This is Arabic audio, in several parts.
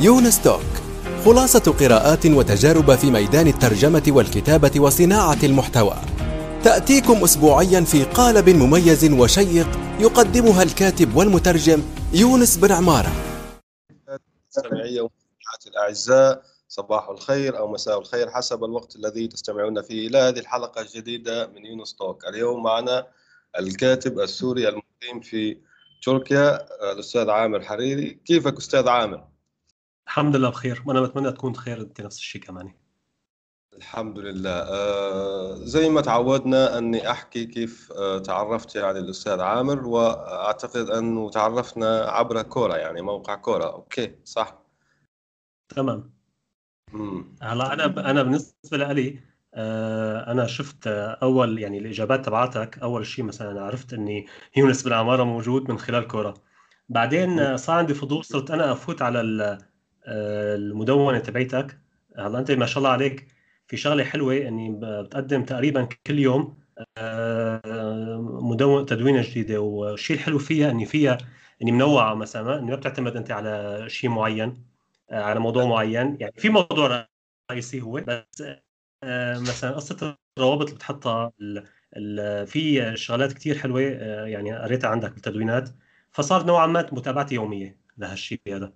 يونس توك خلاصة قراءات وتجارب في ميدان الترجمة والكتابة وصناعة المحتوى. تأتيكم أسبوعيا في قالب مميز وشيق يقدمها الكاتب والمترجم يونس بن عمارة. مستمعي الأعزاء صباح الخير أو مساء الخير حسب الوقت الذي تستمعون فيه. إلى هذه الحلقة الجديدة من يونس توك اليوم معنا الكاتب السوري المقيم في تركيا الأستاذ عامر حريري. كيفك أستاذ عامر؟ الحمد لله بخير وأنا بتمنى تكون بخير أنت نفس الشيء كمان. الحمد لله. آه زي ما تعودنا أني أحكي كيف آه تعرفت يعني الأستاذ عامر وأعتقد انه تعرفنا عبر كورة يعني موقع كورة. أوكي صح؟ تمام. هلا أنا أنا بالنسبة لي آه أنا شفت أول يعني الإجابات تبعاتك أول شيء مثلا عرفت إني يونس بن عمارة موجود من خلال كورة. بعدين صار عندي فضول صرت أنا أفوت على المدونة تبعتك هلا أنت ما شاء الله عليك في شغلة حلوة إني بتقدم تقريبا كل يوم آه، مدون تدوينة جديدة. والشيء الحلو فيها إني فيها إني منوعة مثلا إني ما بتعتمد أنت على شيء معين آه، على موضوع معين. يعني في موضوع رئيسي هو بس آه، مثلا قصة الروابط اللي بتحطها في شغلات كثير حلوة يعني قريتها عندك بالتدوينات. فصار نوعا ما متابعتي يومية لهالشيء هذا.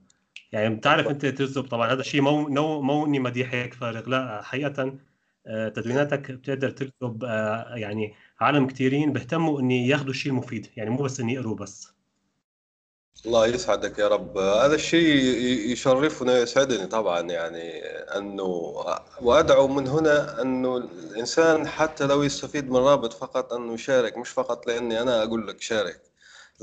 يعني بتعرف أنت تجذب طبعا هذا الشيء مو مو مو اني مديحك فارغ لا حقيقة آه، تدويناتك بتقدر تجذب آه، يعني عالم كثيرين بيهتموا إني ياخذوا الشيء المفيد يعني مو بس إني يقروا بس. الله يسعدك يا رب. هذا الشيء يشرفنا ويسعدني طبعا يعني أنه وأدعو من هنا أنه الإنسان حتى لو يستفيد من رابط فقط أنه يشارك مش فقط لأني أنا أقول لك شارك.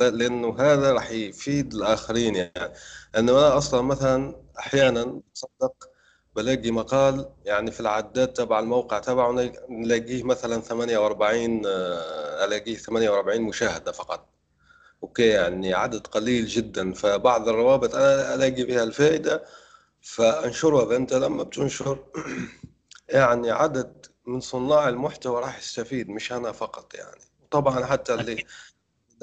لأنه هذا راح يفيد الآخرين يعني. انه أنا أصلا مثلا أحيانا تصدق بلاقي مقال يعني في العداد تبع الموقع تبعه نلاقيه مثلا 48 آه، ألاقيه 48 مشاهدة فقط. okay يعني عدد قليل جدا. فبعض الروابط أنا ألاقي بها الفائدة فانشرها فانت لما بتنشر يعني عدد من صناع المحتوى راح يستفيد مش أنا فقط يعني. طبعا حتى اللي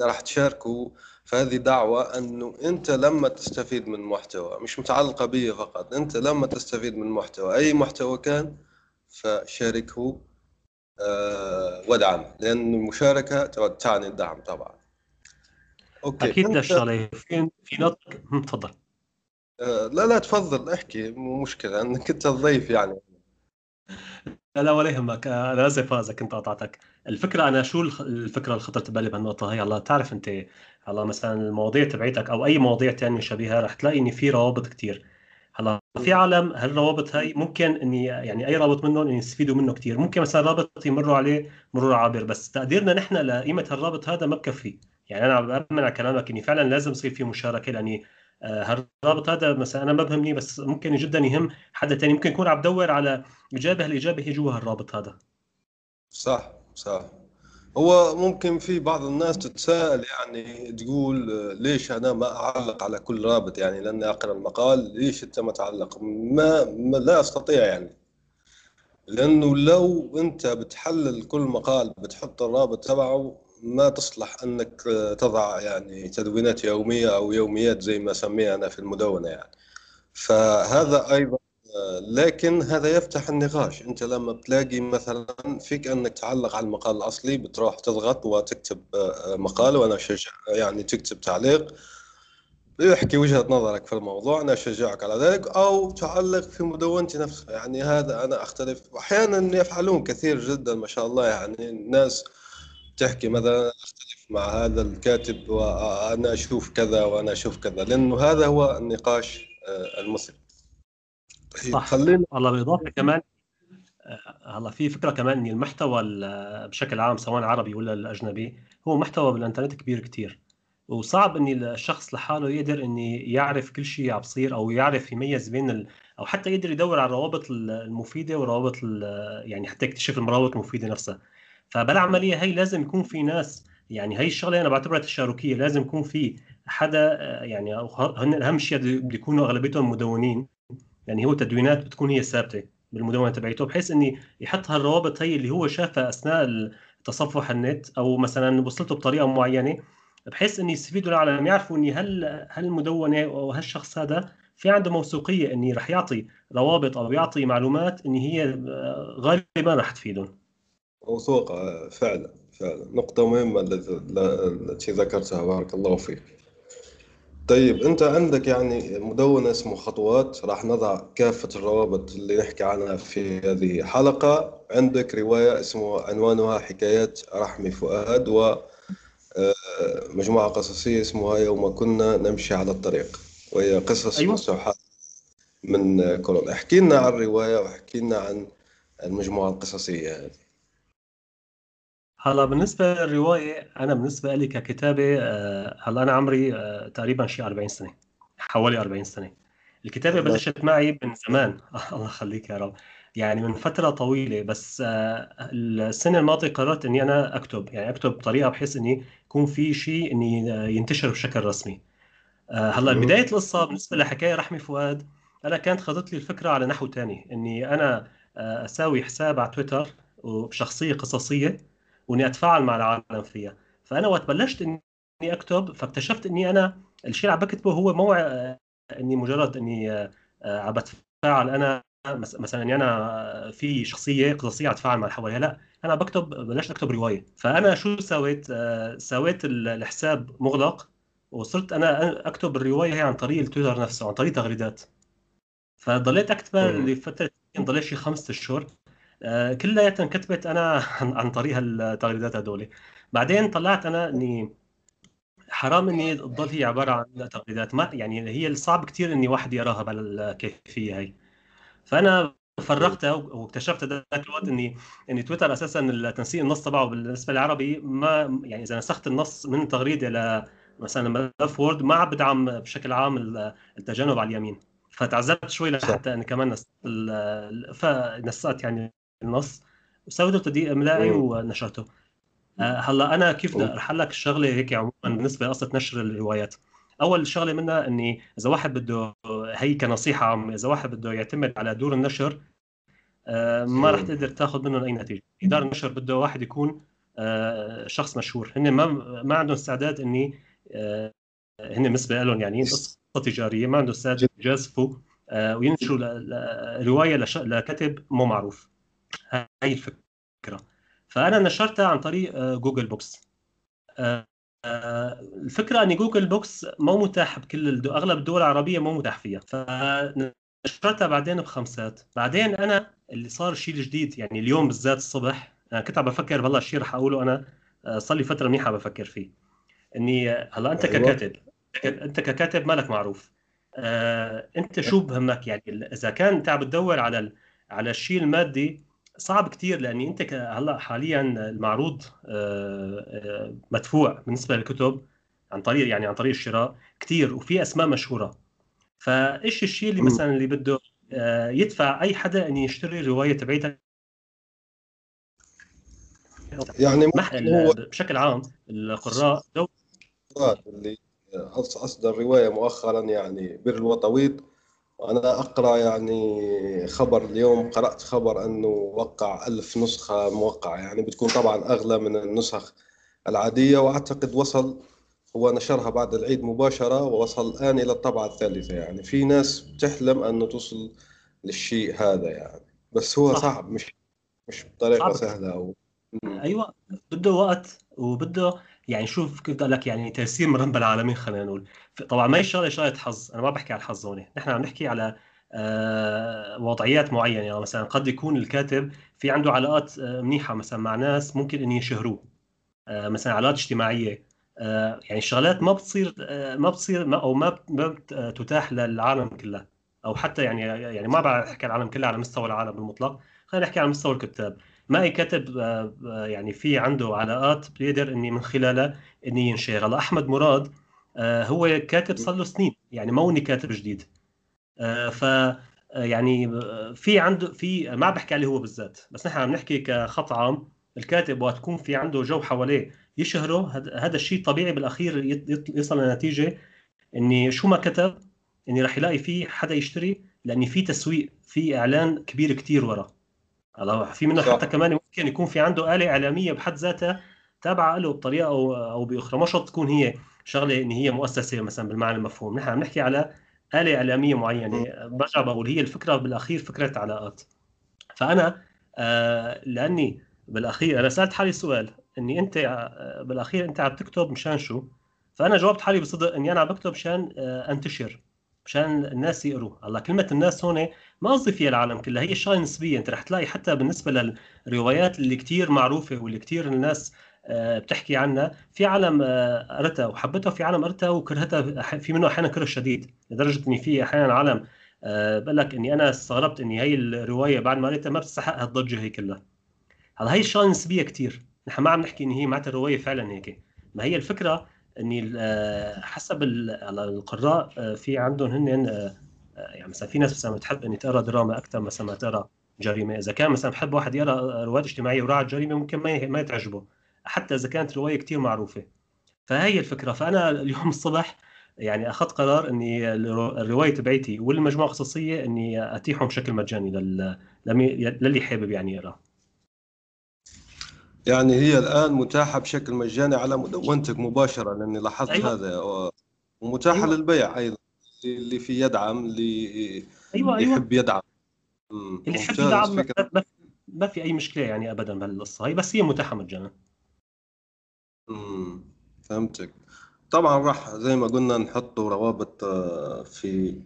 راح تشاركوا فهذه دعوة أنه أنت لما تستفيد من محتوى مش متعلقة بي فقط أنت لما تستفيد من محتوى أي محتوى كان فشاركه أه ودعم لأن المشاركة تعني الدعم طبعا. أوكي أكيد الشغلة في في نقطة؟ تفضل. أه لا لا تفضل احكي مو مشكلة أنك أنت الضيف يعني. لا لا ولا يهمك. أنا اسف اذا كنت قطعتك. الفكرة أنا شو الفكرة اللي خطرت ببالي بهالنقطة هي هلا تعرف أنت هلا مثلا المواضيع تبعيتك أو أي مواضيع ثانية شبيهه رح تلاقي ان في روابط كثير هلا في عالم هالروابط هاي ممكن إني يعني أي رابط منهم إني يستفيدوا منه كثير ممكن مثلا رابط يمروا عليه مرور عابر بس تقديرنا نحن لقيمة هالرابط هذا ما بكفي. يعني أنا بأمن على كلامك إني فعلا لازم يصير في مشاركة لأني هالرابط هذا مثلا أنا ما بهمني بس ممكن جدا يهم حدا ثاني ممكن يكون عم بدور على إجابة الاجابه هي جوا هالرابط هذا؟ صح صح. هو ممكن في بعض الناس تتساءل يعني تقول ليش أنا ما أعلق على كل رابط؟ يعني لأني أقرأ المقال ليش أنت ما تعلق؟ ما, ما لا أستطيع يعني. لأنه لو أنت بتحلل كل مقال بتحط الرابط تبعه ما تصلح أنك تضع يعني تدوينات يومية أو يوميات زي ما اسميها أنا في المدونة يعني. فهذا أيضا لكن هذا يفتح النقاش. أنت لما بتلاقي مثلا فيك أنك تعلق على المقال الأصلي بتروح تضغط وتكتب مقال وأنا أشجع يعني تكتب تعليق يحكي وجهة نظرك في الموضوع أنا أشجعك على ذلك أو تعلق في مدونتي نفسها. يعني هذا أنا أختلف. أحيانا يفعلون كثير جدا ما شاء الله يعني الناس تحكي مثلا أختلف مع هذا الكاتب وأنا أشوف كذا وأنا أشوف كذا لأنه هذا هو النقاش آه، المثمر طيب صح. خلينا والله بالاضافه كمان آه، هلا في فكرة كمان إن المحتوى بشكل عام سواء عربي ولا الأجنبي هو محتوى بالإنترنت كبير كتير. وصعب إن الشخص لحاله يقدر إن يعرف كل شيء عم بصير أو يعرف يميز بين ال... أو حتى يقدر يدور على الروابط المفيدة والروابط يعني حتى يكتشف المروابط المفيدة نفسها. فبالعمليه هي لازم يكون في ناس يعني هي الشغلة أنا بعتبرها تشاركية لازم يكون في حدا يعني هن أهم شيء بده يكونوا أغلبيتهم مدونين. يعني هو تدوينات بتكون هي ثابته بالمدونة تبعته بحيث إني يحط هالروابط هي اللي هو شافها أثناء تصفح النت أو مثلا وصلته بطريقة معينة بحيث إني يستفيدوا العالم يعرفوا إني هل هل المدونه أو هالشخص هذا في عنده موثوقية إني رح يعطي روابط أو يعطي معلومات ان هي آه، غالبا رح تفيدهم. موثوقه فعلا فعلا. نقطة مهمة التي ذكرتها بارك الله فيك. طيب أنت عندك يعني مدونة اسمه خطوات راح نضع كافة الروابط اللي نحكي عنها في هذه الحلقة عندك رواية اسمه عنوانها حكايات رحمي فؤاد و آه، مجموعة قصصية اسمها يوم كنا نمشي على الطريق. وهي قصص أيوة. مستوحاة من كورونا احكي لنا عن الرواية واحكي لنا عن المجموعة القصصية هذه. هلا بالنسبة للرواية أنا بالنسبة لي ككتابة آه، هلا أنا عمري آه، تقريبا شيء 40 سنة حوالي 40 سنة. الكتابة بلشت معي من زمان. الله يخليك يا رب. يعني من فترة طويلة بس آه، السنة الماضية قررت إني أنا أكتب. يعني أكتب بطريقة بحيث إني يكون في شيء إني ينتشر بشكل رسمي. هلا بداية القصة بالنسبة لحكاية رحمي فؤاد أنا كانت خذت لي الفكرة على نحو تاني إني أنا أساوي حساب على تويتر وبشخصية قصصية وإني أتفاعل مع العالم فيها. فأنا وقت بلشت إني أكتب فاكتشفت إني أنا الشيء اللي عم بكتبه هو مو إني مجرد إني آه، عم بتفاعل أنا مثلا اني أنا في شخصية قصصية اتفاعل مع اللي حواليها. لا أنا بكتب بلشت أكتب رواية. فأنا شو سويت؟ آه، سويت الحساب مغلق وصرت أنا أكتب الرواية هي عن طريق التويتر نفسه عن طريق تغريدات. فضليت أكتبها لفترة ضليت شي خمسة أشهر. آه، كلياتها انكتبت أنا عن طريق التغريدات هدول بعدين طلعت أنا إني حرام إني تضل هي عبارة عن تغريدات. ما يعني هي الصعب كثير إني واحد يراها بالكيفية هي. فأنا فرغتها واكتشفت ذاك الوقت إني إني تويتر أساسا تنسيق النص تبعه بالنسبة للعربي ما يعني إذا نسخت النص من تغريده ل مثلا ملف وورد ما عم بدعم بشكل عام التجنب على اليمين. فتعذبت شوي لحتى إني كمان فنسقت يعني النص. وسويته تدقيق املائي ونشرته آه، هلا أنا كيف بدي ارح لك الشغلة هيك عموما بالنسبة لقصة نشر الروايات. أول شغلة منها إني إذا واحد بده هي كنصيحة عامة إذا واحد بده يعتمد على دور النشر آه، ما راح تقدر تاخذ منهم أي نتيجة. دار النشر بده واحد يكون آه، شخص مشهور. هن ما ما عندهم استعداد إني هن بالنسبة لهم يعني قصة تجارية ما عندهم استعداد يجازفوا وينشروا رواية لكاتب مو معروف. هاي الفكرة. فأنا نشرتها عن طريق آه، Google Books. آه، آه، الفكرة إن Google Books مو متاح بكل الدول أغلب الدول العربية مو متاح فيها. فنشرتها بعدين بخمسات. بعدين أنا اللي صار الشيء الجديد يعني اليوم بالذات الصبح أنا كنت عم بفكر والله الشيء رح أقوله أنا صار لي فترة منيحة بفكر فيه. إني هلأ أنت أيوة. ككاتب أنت ككاتب مالك معروف. أنت شو بهمك؟ يعني إذا كان انت عم بتدور على على الشيء المادي صعب كثير لاني أنت هلأ حاليا المعروض آه، آه، مدفوع بالنسبة للكتب عن طريق يعني عن طريق الشراء كثير وفي أسماء مشهورة. فإيش الشيء اللي مثلا اللي بده آه، يدفع أي حدا انه يشتري الروايه تبعيتها يعني هو بشكل عام القراء دو... اللي أصدر رواية مؤخرا يعني بر الوطويط أنا أقرأ يعني خبر اليوم قرأت خبر أنه وقع ألف نسخة موقعة يعني بتكون طبعا أغلى من النسخ العادية وأعتقد وصل هو نشرها بعد العيد مباشرة ووصل الآن إلى الطبعة الثالثة يعني في ناس بتحلم أنه توصل للشيء هذا يعني بس هو صح. صعب مش مش بطريقة صعب. سهلة أو أيوة بده وقت وبده يعني شوف كيف بدي لك يعني تيسير من رب العالمين خلينا نقول طبعا ما هي شغله شغلة حظ. أنا ما بحكي على الحظ هون. نحن عم نحكي على آه، وضعيات معينة. يعني مثلا قد يكون الكاتب في عنده علاقات آه، منيحة مثلا مع ناس ممكن إن يشهروه آه، مثلا علاقات اجتماعية. يعني الشغلات ما بتصير ما بتصير أو ما ما تتاح للعالم كله. أو حتى يعني يعني ما بحكي على العالم كله على مستوى العالم المطلق. خلينا نحكي على مستوى الكتاب. ما أي كاتب يعني في عنده علاقات بيقدر إني من خلالها إني ينشر هلا أحمد مراد هو كاتب صار له سنين. يعني ما اني كاتب جديد. آه، ف آه، يعني في عنده في ما بحكي عليه هو بالذات بس نحن عم نحكي كخط عام الكاتب وقت تكون في عنده جو حواليه يشهره. هذا الشيء طبيعي بالأخير يصل لنتيجة إني شو ما كتب إني رح يلاقي فيه حدا يشتري لأني في تسويق في إعلان كبير كتير ورا. في منه حتى كمان ممكن يكون في عنده آلة إعلامية بحد ذاتها تابعة له بطريقة أو أو بأخرى. مش تكون هي شغلة إن هي مؤسسة مثلا بالمعنى المفهوم. نحن عم نحكي على آلة إعلامية معينة. برجع بقول هي الفكرة بالأخير فكره علاقات فأنا آه لأني بالأخير أنا سألت حالي سؤال إني أنت آه، بالأخير أنت عم تكتب مشان شو؟ فأنا جاوبت حالي بصدق إني أنا عم بكتب مشان آه أنتشر مشان الناس يقروا. هلأ كلمة الناس هون ما قصدي فيها العالم كلها هي شغله نسبيه أنت رح تلاقي حتى بالنسبة للروايات اللي كثير معروفة واللي كثير الناس بتحكي عنها. في عالم آه، قرتها وحبتها وفي عالم قرتها وكرهتها في منه أحيانا كره شديد لدرجة إني في أحيانا عالم آه، بقول لك إني أنا استغربت إني هي الرواية بعد ما قريتها ما بتستحق هالضجه هي كلها. هلا هي الشغله نسبيه كثير نحن ما عم نحكي ان هي معناتها الروايه فعلا هيك. ما هي الفكرة إني حسب القراء في عندهم هن يعني مثلا في ناس مثلا بتحب إني تقرأ دراما أكثر مثلا ما تقرأ جريمة. إذا كان مثلا بحب واحد يقرأ روايات اجتماعية وراعي الجريمة ممكن ما ما تعجبه حتى إذا كانت رواية كثير معروفة. فهي الفكرة. فأنا اليوم الصبح يعني أخذت قرار إني الرواية تبعتي والمجموعة الخصوصية إني أتيحهم بشكل مجاني لل... للي حابب يعني يقرأ. يعني هي الآن متاحة بشكل مجاني على مدونتك مباشرة لأني لاحظت أيوة. هذا. ومتاحة أيوة. للبيع أيضا اللي في يدعم اللي أيوة أيوة. يحب يدعم. اللي يحب يدعم ما, ما في أي مشكلة يعني ابدا بهالقصه هي بس هي متاحة مجانا. امم فهمتك. طبعا راح زي ما قلنا نحطوا روابط آه، في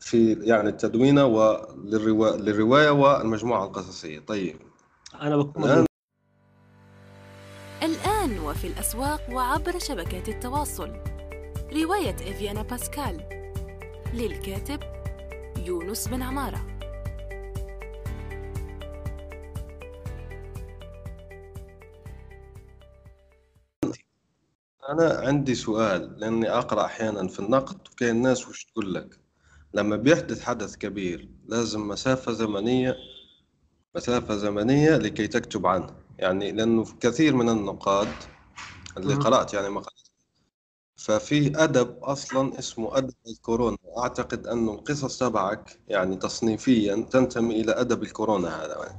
في يعني التدوينة وللروايه للرواية والمجموعة القصصية. طيب. أنا بكون الآن؟ الآن وفي الأسواق وعبر شبكات التواصل. رواية إفيانا باسكال للكاتب يونس بن عمارة. أنا عندي سؤال لأني أقرأ أحيانا في النقد وكاين الناس وش تقول لك؟ لما بيحدث حدث كبير لازم مسافة زمنية مسافة زمنية لكي تكتب عنه. يعني لأنه في كثير من النقاد اللي قرأت يعني مقالات ففي أدب أصلا اسمه أدب الكورونا. أعتقد أن القصص تبعك يعني تصنيفيا تنتمي إلى أدب الكورونا هذا.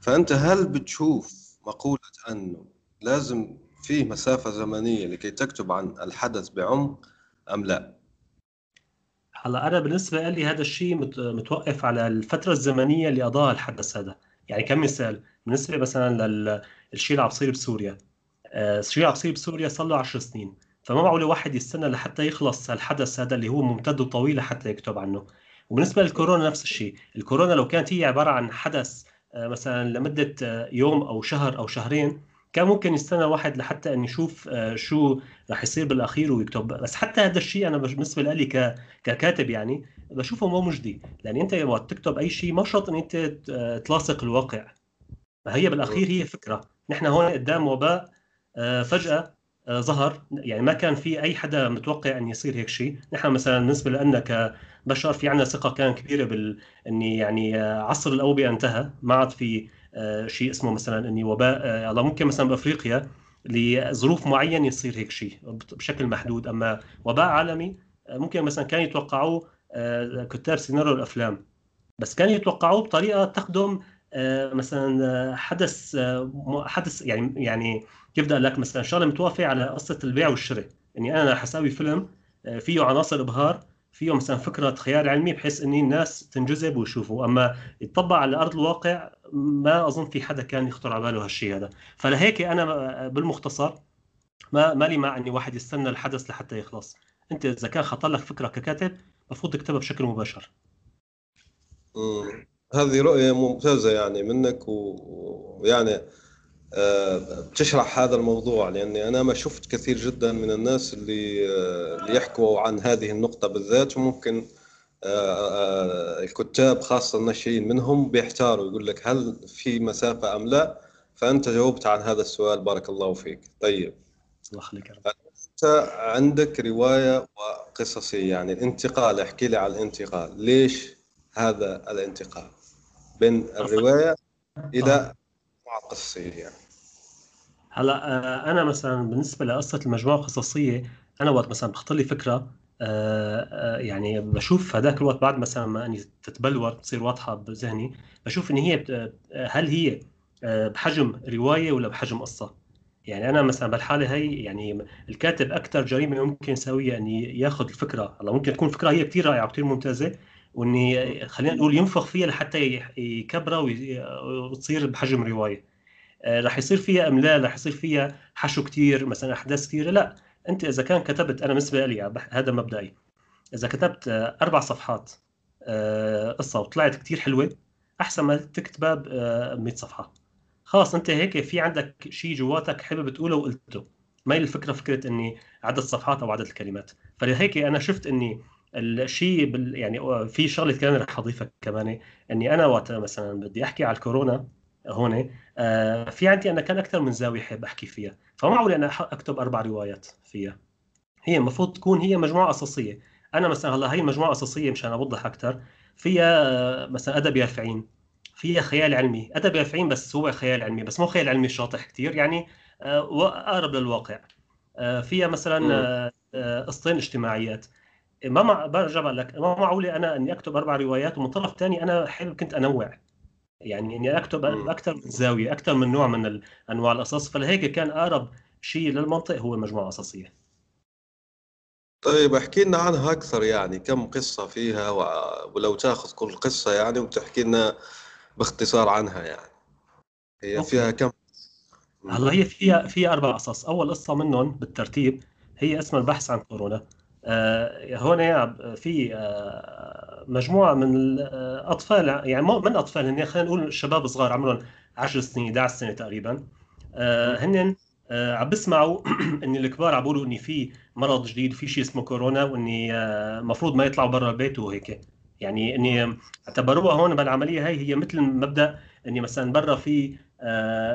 فأنت هل بتشوف مقولة أنه لازم فيه مسافة زمنية لكي تكتب عن الحدث بعمق أم لا؟ هلا أنا بالنسبة لي هذا الشيء متوقف على الفترة الزمنية اللي قضاها الحدث هذا، يعني كمثال بالنسبة مثلا للشيء اللي عم بصير بسوريا. آه، الشيء اللي عم بصير بسوريا صار له 10 سنين، فما معقول واحد يستنى لحتى يخلص الحدث هذا اللي هو ممتد وطويل لحتى يكتب عنه. وبالنسبة للكورونا نفس الشيء، الكورونا لو كانت هي عبارة عن حدث آه، مثلا لمدة آه، يوم أو شهر أو شهرين كان ممكن يستنى واحد لحتى أن يشوف آه، شو رح يصير بالأخير ويكتب. بس حتى هذا الشيء أنا بالنسبة لي ككاتب يعني بشوفه مو مجدي. لأن أنت وقت تكتب أي شيء ما شرط إن أنت تلاصق الواقع. فهي بالأخير هي فكرة. نحن هون قدام وباء آه، فجأة آه، ظهر. يعني ما كان في أي حدا متوقع أن يصير هيك شيء. نحن مثلا بالنسبة لنا كبشر في عندنا ثقة كان كبيرة بال إني يعني عصر الأوبئة انتهى. ما عاد في آه، شيء اسمه مثلا إني وباء آه، الله ممكن مثلا بأفريقيا لظروف معينة يصير هيك شيء بشكل محدود. أما وباء عالمي آه، ممكن مثلا كان يتوقعوه كتاب سيناريو الأفلام. بس كان يتوقعوه بطريقة تخدم مثلا حدث حدث يعني يعني كيف بدي أقول لك؟ مثلا شغلة متوافقة على قصة البيع والشراء. يعني أنا حساوي فيلم فيه عناصر إبهار فيه مثلا فكرة خيال علمي بحيث ان الناس تنجذب ويشوفوا. أما يطبق على أرض الواقع ما أظن في حدا كان يخطر على باله هالشيء هذا. فلهيك أنا بالمختصر ما مالي مع إني واحد يستنى الحدث لحتى يخلص. أنت إذا كان خطر لك فكرة ككاتب المفروض تكتبها بشكل مباشر. هذه رؤية ممتازة يعني منك ويعني آه، بتشرح هذا الموضوع لأني أنا ما شفت كثير جدا من الناس اللي آه، اللي يحكوا عن هذه النقطة بالذات وممكن آه، الكتاب خاصة الناشئين منهم بيحتاروا يقول لك هل في مسافة أم لا؟ فأنت جاوبت عن هذا السؤال بارك الله فيك. طيب. الله يخليك أنت عندك رواية وقصصية يعني الانتقال احكي لي عن الانتقال. ليش هذا الانتقال؟ بين الرواية إلى قصصية يعني. هلا آه، أنا مثلا بالنسبة لقصة المجموعة القصصية أنا وقت مثلا بخطر لي فكرة آه، آه، يعني بشوف هذاك الوقت بعد مثلا ما إني تتبلور تصير واضحة بذهني بشوف إن هي هل هي بحجم رواية ولا بحجم قصة؟ يعني أنا مثلا بالحالة هي يعني الكاتب أكثر جريمة ممكن يسويها إني ياخذ الفكرة هلا ممكن تكون فكرة هي كثير رائعة وكثير ممتازة وإني خلينا نقول ينفخ فيها لحتى يكبرها وتصير بحجم رواية. آه، رح يصير فيها املال رح يصير فيها حشو كثير مثلا أحداث كثيره لا. أنت إذا كان كتبت أنا بالنسبة لي هذا مبدئي. إذا كتبت آه، أربع صفحات آه، قصة وطلعت كثير حلوة أحسن ما تكتبها ب 100 صفحة. خلاص أنت هيك في عندك شيء جواتك حابب تقوله وقلته. ما هي الفكرة؟ فكرة إني عدد الصفحات أو عدد الكلمات. فلهيك أنا شفت إني الشيء بال يعني في شغلة كمان رح اضيفها كمان إني أنا وقت مثلا بدي أحكي على الكورونا هون آه في عندي أنا كان أكثر من زاوية حاب أحكي فيها فما معقول أنا أكتب أربع روايات فيها. هي المفروض تكون هي مجموعة أساسية. أنا مثلا هلأ هي مجموعه اساسيه مشان أوضح أكثر فيها آه، مثلا أدب يافعين فيها خيال علمي. أدب يافعين بس هو خيال علمي بس مو خيال علمي شاطح كثير يعني آه، أقرب للواقع. آه، فيها مثلا قصتين اجتماعيات. ما مع برجع بقول لك ما معقوله أنا إني أكتب أربع روايات ومن طرف ثاني أنا حابب كنت أنوع. يعني إني أكتب أكثر من زاوية أكثر من نوع من أنواع القصص فلهيك كان أقرب شيء للمنطق هو مجموعة قصصيه طيب احكي لنا عنها أكثر يعني كم قصة فيها ولو تاخذ كل قصة يعني وتحكي لنا باختصار عنها يعني. هي أوكي. فيها كم؟ هلا هي فيها فيها أربع قصص أول قصة منهم بالترتيب هي اسمها البحث عن كورونا. آه، هون في آه، مجموعة من الاطفال يعني من أطفال هن خلينا نقول شباب صغار عمرهم 10 سنين 11 سنة تقريبا. آه، هن عم بسمعوا إن الكبار عم بيقولوا ان في مرض جديد في شيء اسمه كورونا وإني المفروض ما يطلعوا برا البيت وهيك. يعني إني اعتبروها هون بالعملية هي هي مثل مبدأ إني مثلا برا في آه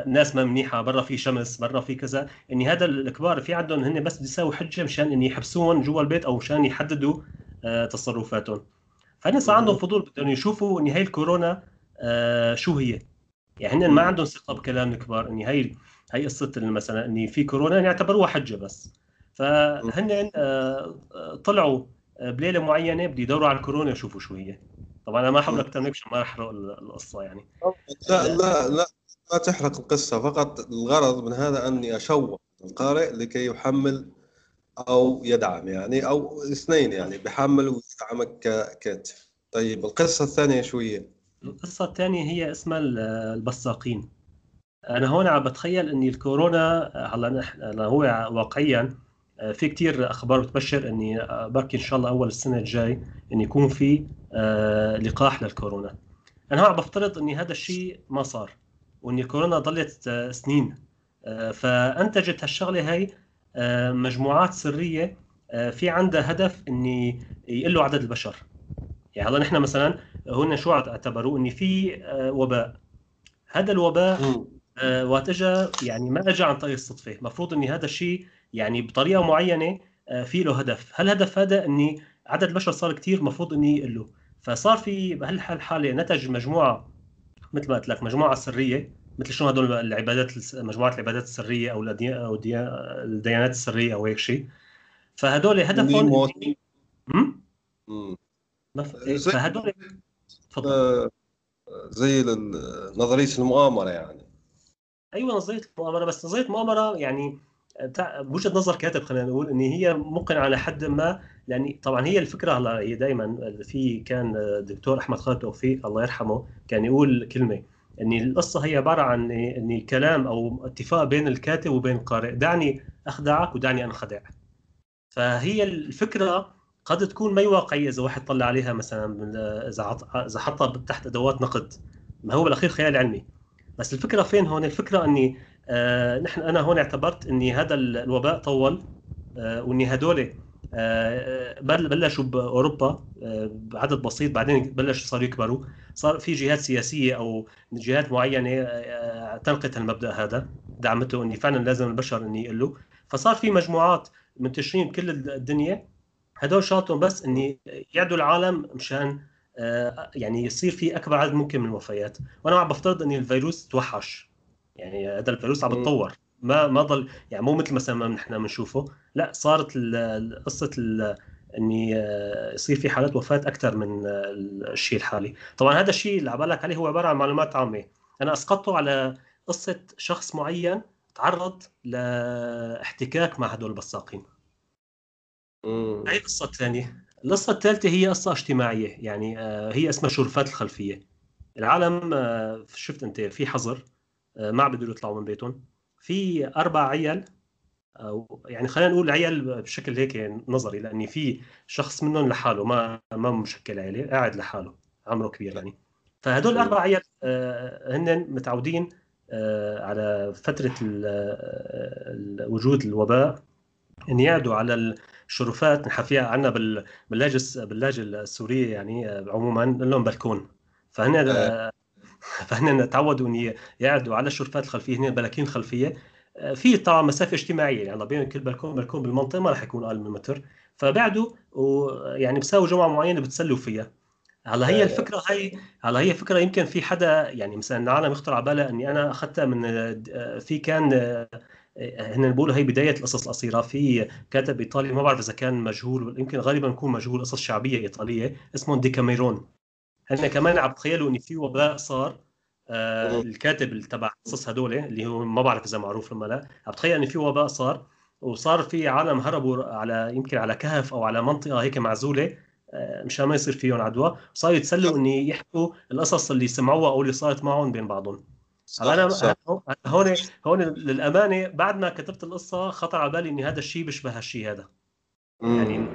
ناس ما منيحه برا في شمس برا في كذا. إني هذا الكبار في عندهم هن بس بيساوي حجة مشان إني يحبسوهم جوا البيت أو مشان يحددوا آه تصرفاتهم. فهن صار عندهم فضول بدهم يشوفوا إني هي الكورونا آه شو هي؟ يعني هن ما عندهم ثقة بكلام الكبار إني هي هي قصة مثلا إني في كورونا يعتبروها حجة بس. فهن آه طلعوا بليلة معينة بدي يدوروا على الكورونا يشوفوا شو هي. طبعا أنا ما حاول أكثر من ما أحرق القصة يعني. لا لا لا. ما تحرق القصة فقط الغرض من هذا أني أشوق القارئ لكي يحمل أو يدعم يعني أو اثنين يعني بحمل ويدعمك ككاتب طيب القصة الثانية شوية القصة الثانية هي اسمها البساقين أنا هون عم بتخيل إني الكورونا هلأ هو واقعيا في كتير أخبار بتبشر إني بركي إن شاء الله أول السنة الجاي إن يكون في آه، لقاح للكورونا. أنا هون عم بفترض إني هذا الشيء ما صار. وإن الكورونا ضلت آه، سنين. آه، فأنتجت هالشغلة هي آه، مجموعات سرية في عندها هدف إني يقلوا عدد البشر. يعني هلا نحن مثلا هن شو اعتبروا إني في وباء. هذا الوباء وقت اجى يعني ما اجى عن طريق الصدفة. المفروض إني هذا الشيء يعني بطريقة معينة في له هدف. هل الهدف هذا إني عدد البشر صار كثير المفروض إني يقلوا. فصار في بهالحالة نتج مجموعة مثل ما قلت لك مجموعة سرية مثل شنو هدول العبادات مجموعة العبادات السرية أو أو الديانات السرية أو هيك شيء. فهدول هدفهم إيه، فهدول تفضل. آه، زي نظرية المؤامرة يعني. أيوه نظرية المؤامرة. بس نظرية المؤامرة يعني بوجهة نظر كاتب خلينا نقول إن هي ممكن على حد ما يعني طبعا هي الفكرة هلا هي دائما في كان الدكتور أحمد خالد توفيق الله يرحمه كان يقول كلمة ان القصة هي عبارة عن ان الكلام أو اتفاق بين الكاتب وبين القارئ دعني أخدعك ودعني أنخدع. فهي الفكرة قد تكون ما واقعية إذا واحد طلع عليها مثلا إذا إذا حطها تحت أدوات نقد. ما هو بالأخير خيال علمي. بس الفكرة فين هون؟ الفكرة إني آه نحن أنا هون اعتبرت إني هذا الوباء طول آه وإني هدول بلشوا بأوروبا آه بعدد بسيط بعدين بلشوا صاروا يكبروا. صار في جهات سياسية أو جهات معينة آه تلقت المبدأ هذا. دعمته إني فعلا لازم البشر إني يقلوا فصار في مجموعات منتشرين بكل الدنيا. هدول شاطهم بس إني يعدوا العالم مشان آه، يعني يصير في أكبر عدد ممكن من الوفيات. وأنا عم بفترض ان الفيروس توحش. يعني هذا الفيروس عم بتطور. ما ما ضل يعني مو مثل مثلا ما نحن بنشوفه. لا صارت قصة إني آه، يصير في حالات وفاة أكثر من الشيء الحالي. طبعا هذا الشيء اللي عم لك عليه هو عبارة عن معلومات عامة. أنا اسقطته على قصة شخص معين تعرض لاحتكاك مع هدول البصاقين هي القصة الثانية القصة الثالثه هي قصة اجتماعية. يعني آه، هي اسمها شرفات الخلفية. العالم آه، شفت أنت في حظر آه، ما عم يطلعوا من بيتهم. في أربع عيال يعني خلينا نقول عيال بشكل هيك نظري لأني في شخص منهم لحاله ما ما مشكل عيله قاعد لحاله عمره كبير يعني. فهدول الاربع عيال هن متعودين على فترة وجود الوباء إن يعدوا على الشرفات نحكيها عنا باللهجه باللهجه السوريه يعني عموما لهم بلكون. فهن آه. تعودوا إن يقعدوا على الشرفات الخلفية هن البلاكين الخلفيه في طبعا مسافة اجتماعية يعني بين كل بلكون بلكون بالمنطقة ما راح يكون أقل من متر فبعدوا ويعني بساووا جمعة معينة بتسلوا فيها هلا هي آه. الفكرة هي هلا هي فكره يمكن في حدا يعني مثلا العالم يخطر على باله إني أنا أخذتها من في كان هن بيقولوا هي بداية القصص القصيرة في كاتب إيطالي ما بعرف إذا كان مجهول يمكن غالبا يكون مجهول قصص شعبية إيطالية اسمه ديكاميرون هن كمان عم تخيلوا ان في وباء صار آه الكاتب تبع القصص هدول اللي هو ما بعرف إذا معروف ولا لا. عم تخيل ان في وباء صار وصار في عالم هربوا على يمكن على كهف أو على منطقة هيك معزولة آه، مشان ما يصير فيهم عدوى. صاروا يتسلوا إني يحكوا القصص اللي سمعوها أو اللي صارت معهم بين بعضهم. صح أنا صح. هون هون للأمانة بعد ما كتبت القصة خطر على بالي إني هذا الشيء بيشبه هالشيء هذا. مم. يعني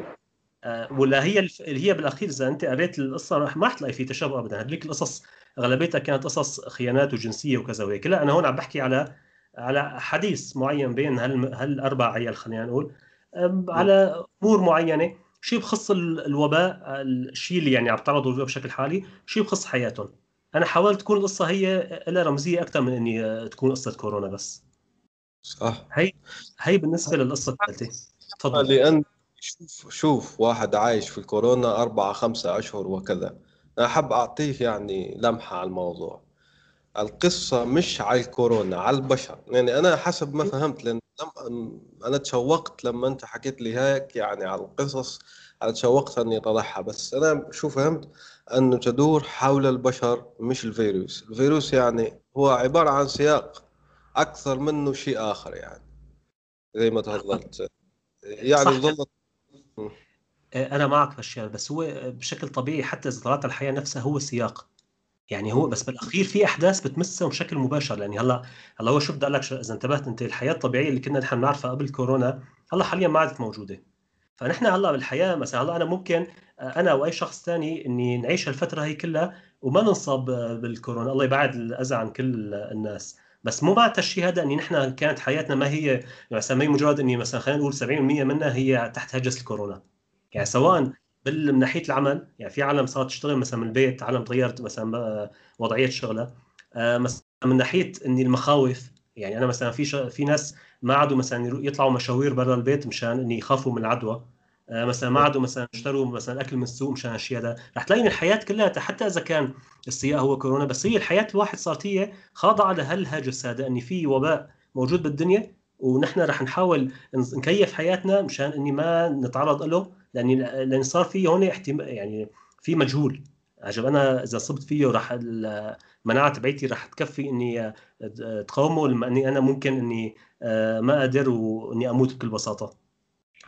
ولا هي الف... هي بالأخير إذا أنت قريت القصة ما حتلاقي في تشابه ابدا. هذيك القصص أغلبيتها كانت قصص خيانات وجنسية وكذا وهيك. لا أنا هون عم بحكي على على حديث معين بين هال هالأربع عيال خلينا نقول. على أمور معينة. شيء بخص الوباء الشيء اللي يعني عم تعرضوا له بشكل حالي؟ شيء بخص حياتهم؟ أنا حاولت تكون القصة هي لها رمزية أكثر من إني تكون قصة كورونا بس. صح. هي هي بالنسبة للقصة الثالثة. تفضل. لأن شوف شوف واحد عايش في الكورونا أربعة خمسة أشهر وكذا. أنا أحب أعطيه يعني لمحة على الموضوع. القصة مش على الكورونا على البشر. يعني أنا حسب ما فهمت لأن أنا تشوقت لما أنت حكيت لي هيك يعني على القصص أنا تشوقت أني أطلعها. بس أنا شو فهمت؟ أنه تدور حول البشر مش الفيروس. الفيروس يعني هو عبارة عن سياق أكثر منه شيء آخر يعني زي ما تفضلت. يعني ظلت أنا معك في الشيء بس هو بشكل طبيعي حتى إذا طلعت الحياة نفسها هو سياق. يعني هو بس بالأخير في أحداث بتمسه بشكل مباشر يعني هلأ هلأ هو شو بدي أقول لك إذا انتبهت أنت الحياة الطبيعية اللي كنا نحن نعرفها قبل كورونا هلأ حاليا ما عادت موجودة. فنحن هلأ بالحياة مثلا هلأ أنا ممكن أنا أو اي شخص ثاني إني نعيش الفترة هي كلها وما ننصاب بالكورونا. الله يبعد الأذى عن كل الناس. بس مو معناتها الشيء هذا إني نحن كانت حياتنا ما هي مثلا ما هي مجرد إني مثلا خلينا نقول 70% منها هي تحت هجس الكورونا. يعني سواء من ناحية العمل يعني في عالم صارت تشتغل مثلا من البيت عالم تغيرت مثلا وضعية شغلها. آه، مثلا من ناحية اني المخاوف يعني أنا مثلا في في ناس ما عادوا مثلا يطلعوا مشاوير برا البيت مشان اني يخافوا من العدوى. آه، مثلا ما عادوا مثلا اشتروا مثلا أكل من السوق مشان الشيء هذا رح تلاقي الحياة كلها حتى إذا كان السياق هو كورونا بس هي الحياة الواحد صارت هي خاضعة لهالهاجس هذا اني في وباء موجود بالدنيا ونحن رح نحاول نكيف حياتنا مشان إني ما نتعرض له. لأني لأن صار في هون احتمال يعني في مجهول. عجب. أنا إذا صبت فيه راح المناعه تبعيتي راح تكفي إني تقاومه لما إني أنا ممكن إني آه، ما أقدر وإني أموت بكل بساطة.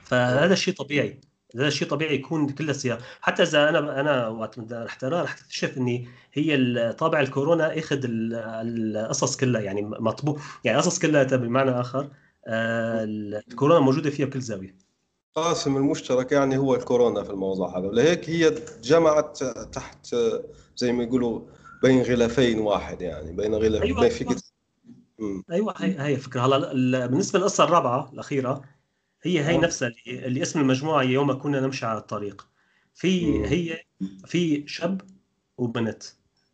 فهذا الشيء طبيعي. هذا الشيء طبيعي يكون كل السياق. حتى إذا أنا أنا وقت رح تقرا رح تكتشف إني هي طابع الكورونا أخذ القصص كلها يعني مطبوع. يعني قصص كلها بمعنى آخر آه، الكورونا موجودة فيها بكل زاوية. القاسم المشترك يعني هو الكورونا في الموضوع هذا. ولهيك هي جمعت تحت زي ما يقولوا بين غلافين واحد يعني بين غلاف أيوة بين فكرة أيوه. هي هي الفكرة هلا بالنسبة للقصة الرابعة الأخيرة هي هي نفسها اللي, اللي اسم المجموعة يوم كنا نمشي على الطريق. في هي في شاب وبنت.